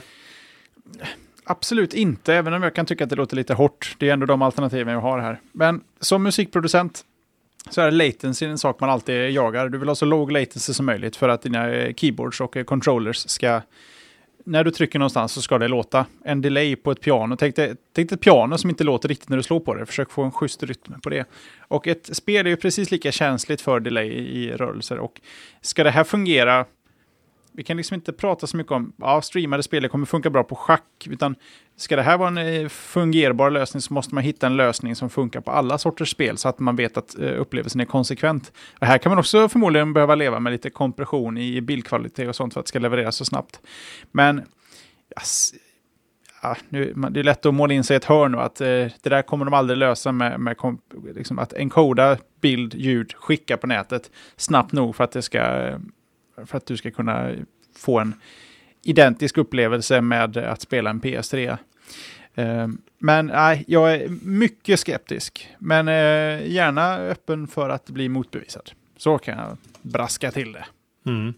Absolut inte, även om jag kan tycka att det låter lite hårt. Det är ändå de alternativen jag har här. Men som musikproducent så är latency en sak man alltid jagar. Du vill ha så låg latency som möjligt för att dina keyboards och eh, controllers ska... När du trycker någonstans så ska det låta. En delay på ett piano. Tänk dig, tänk dig ett piano som inte låter riktigt när du slår på det. Försök få en schysst rytm på det. Och ett spel är ju precis lika känsligt för delay i rörelser. Och ska det här fungera vi kan liksom inte prata så mycket om, ja, streamade spel kommer funka bra på schack, utan ska det här vara en eh, fungerbar lösning så måste man hitta en lösning som funkar på alla sorters spel så att man vet att eh, upplevelsen är konsekvent. Och här kan man också förmodligen behöva leva med lite kompression i bildkvalitet och sånt för att det ska levereras så snabbt. Men yes, ja, nu, det är lätt att måla in sig i ett hörn och att eh, det där kommer de aldrig lösa med, med liksom att enkoda bild, ljud, skicka på nätet snabbt nog för att det ska eh, för att du ska kunna få en identisk upplevelse med att spela en PS3. Eh, men nej, jag är mycket skeptisk. Men eh, gärna öppen för att bli motbevisad. Så kan jag braska till det. Mm.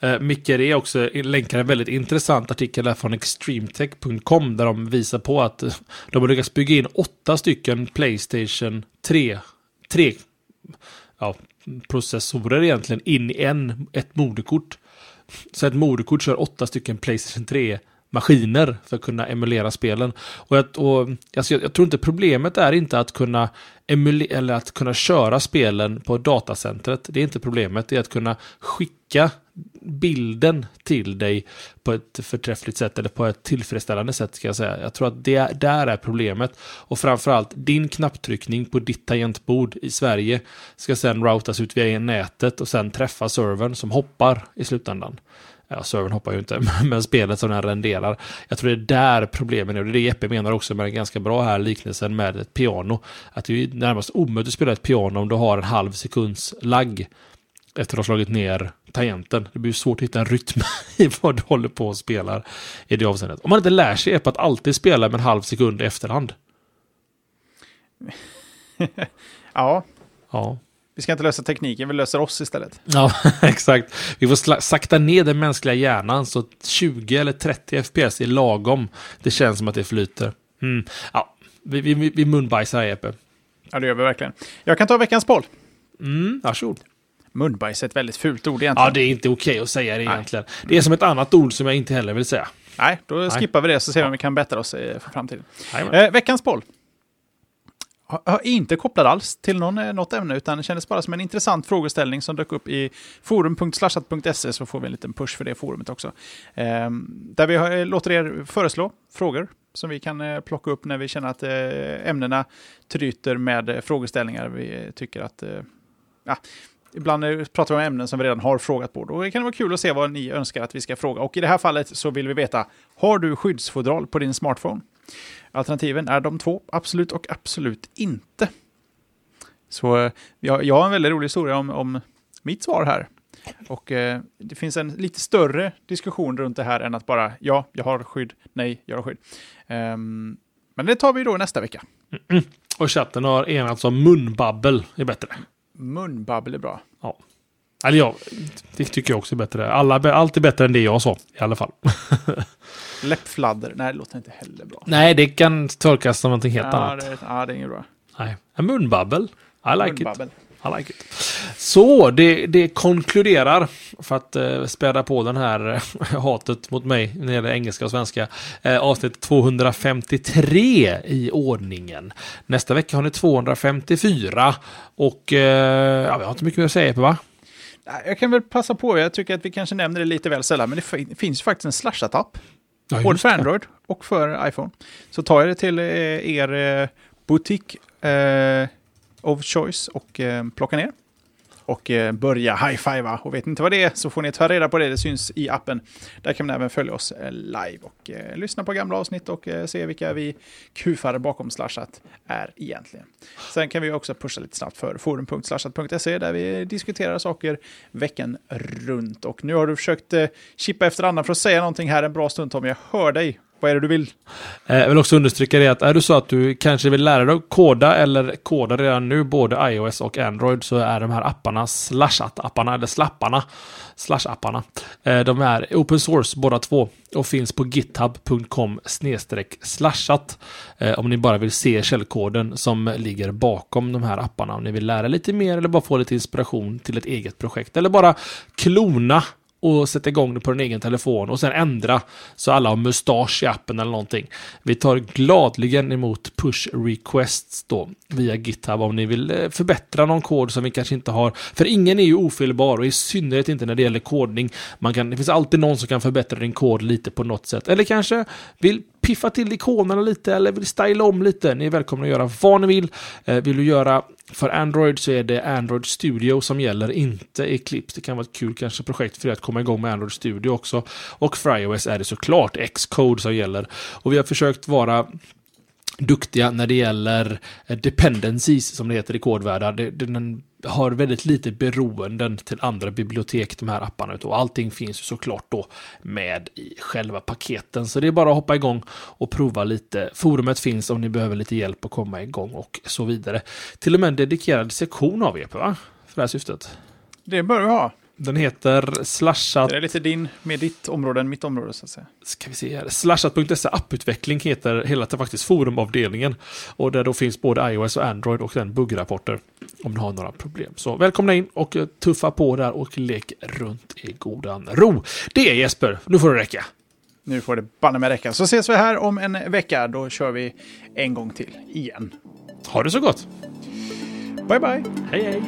Eh, Micke är också länkar en väldigt intressant artikel där från extremetech.com där de visar på att de har lyckats bygga in åtta stycken Playstation 3, 3 ja, processorer egentligen in i en, ett moderkort. Så ett moderkort kör åtta stycken Playstation 3 maskiner för att kunna emulera spelen. Och, jag, och alltså jag, jag, tror inte problemet är inte att kunna emulera eller att kunna köra spelen på datacentret. Det är inte problemet, det är att kunna skicka bilden till dig på ett förträffligt sätt eller på ett tillfredsställande sätt ska jag säga. Jag tror att det där är problemet. Och framförallt din knapptryckning på ditt tangentbord i Sverige ska sedan routas ut via nätet och sedan träffa servern som hoppar i slutändan. Ja, servern hoppar ju inte, [laughs] men spelet som den renderar. Jag tror det är där problemen är. Och det är det Jeppe menar också med den ganska bra här liknelsen med ett piano. Att det är närmast omöjligt att spela ett piano om du har en halv sekunds lagg Efter att ha slagit ner tangenten. Det blir svårt att hitta en rytm [laughs] i vad du håller på och spelar i det avseendet. Om man inte lär sig på att alltid spela med en halv sekund i efterhand. [laughs] ja. Ja. Vi ska inte lösa tekniken, vi löser oss istället. Ja, [laughs] exakt. Vi får sakta ner den mänskliga hjärnan så 20 eller 30 FPS är lagom. Det känns som att det flyter. Mm. Ja, vi, vi, vi munbajsar här, Epe. Ja, det gör vi verkligen. Jag kan ta veckans boll. Mm, varsågod. Munbajs är ett väldigt fult ord egentligen. Ja, det är inte okej okay att säga det Nej. egentligen. Det är som ett annat ord som jag inte heller vill säga. Nej, då Nej. skippar vi det så ser vi om vi kan bättra oss för framtiden. Eh, veckans boll. Inte kopplad alls till någon, eh, något ämne, utan det kändes bara som en intressant frågeställning som dök upp i forum.slashat.se, så får vi en liten push för det forumet också. Eh, där vi har, eh, låter er föreslå frågor som vi kan eh, plocka upp när vi känner att eh, ämnena tryter med eh, frågeställningar vi tycker att... ja, Ibland pratar vi om ämnen som vi redan har frågat på. Då kan det vara kul att se vad ni önskar att vi ska fråga. Och i det här fallet så vill vi veta, har du skyddsfodral på din smartphone? Alternativen är de två, absolut och absolut inte. Så jag, jag har en väldigt rolig historia om, om mitt svar här. Och eh, det finns en lite större diskussion runt det här än att bara ja, jag har skydd, nej, jag har skydd. Um, men det tar vi då nästa vecka. Mm. Och chatten har enats om munbabbel är bättre. Munbabbel är bra. Ja. Eller ja, det tycker jag också är bättre. Alla, allt är bättre än det jag sa i alla fall. [laughs] Läppfladder, nej det låter inte heller bra. Nej, det kan tolkas som någonting helt ja, annat. Det, ja, det är inget bra. Nej, en munbabbel. I like munbabbel. it. I like it. Så, det, det konkluderar, för att eh, späda på den här eh, [laughs] hatet mot mig när det gäller engelska och svenska, eh, avsnitt 253 i ordningen. Nästa vecka har ni 254 och eh, ja, vi har inte mycket mer att säga på va? Jag kan väl passa på, jag tycker att vi kanske nämner det lite väl sällan, men det finns faktiskt en slashat-app. Ja, både för Android och för iPhone. Så tar jag det till eh, er eh, butik eh, of choice och eh, plocka ner. Och eh, börja high-fivea. Och vet ni inte vad det är så får ni ta reda på det. Det syns i appen. Där kan man även följa oss eh, live och eh, lyssna på gamla avsnitt och se vilka vi kufar bakom slashat är egentligen. Sen kan vi också pusha lite snabbt för forum.slashat.se där vi diskuterar saker veckan runt. Och nu har du försökt chippa efter andan för att säga någonting här en bra stund Tommy. Jag hör dig. Vad är det du vill? Eh, jag vill också understryka det att är det så att du kanske vill lära dig att koda eller koda redan nu både iOS och Android så är de här apparna, slashat-apparna eller slapparna, slash-apparna, eh, de är open source båda två och finns på github.com slashat eh, om ni bara vill se källkoden som ligger bakom de här apparna om ni vill lära lite mer eller bara få lite inspiration till ett eget projekt eller bara klona och sätta igång det på din egen telefon och sen ändra så alla har mustasch i appen eller någonting. Vi tar gladligen emot push requests då via GitHub om ni vill eh, förbättra någon kod som vi kanske inte har. För ingen är ju ofelbar och i synnerhet inte när det gäller kodning. Man kan, det finns alltid någon som kan förbättra din kod lite på något sätt. Eller kanske vill piffa till ikonerna lite eller vill styla om lite. Ni är välkomna att göra vad ni vill. Eh, vill du göra för Android så är det Android Studio som gäller, inte Eclipse. Det kan vara ett kul kanske projekt för er att komma igång med Android Studio också. Och för iOS är det såklart Xcode som gäller. Och vi har försökt vara duktiga när det gäller dependencies, som det heter i kodvärldar. Den har väldigt lite beroenden till andra bibliotek, de här apparna. Och allting finns ju såklart då med i själva paketen. Så det är bara att hoppa igång och prova lite. Forumet finns om ni behöver lite hjälp att komma igång och så vidare. Till och med en dedikerad sektion av EP, va? För det här syftet. Det bör vi ha. Den heter Slashat... Det är lite din, med ditt område än mitt område så att säga. Ska vi se här. Slashat.se apputveckling heter hela faktiskt forumavdelningen. Och där då finns både iOS och Android och den buggrapporter. Om du har några problem. Så välkomna in och tuffa på där och lek runt i godan ro. Det är Jesper, nu får det räcka. Nu får det banne med räcka. Så ses vi här om en vecka. Då kör vi en gång till igen. Ha det så gott. Bye bye. Hej hej.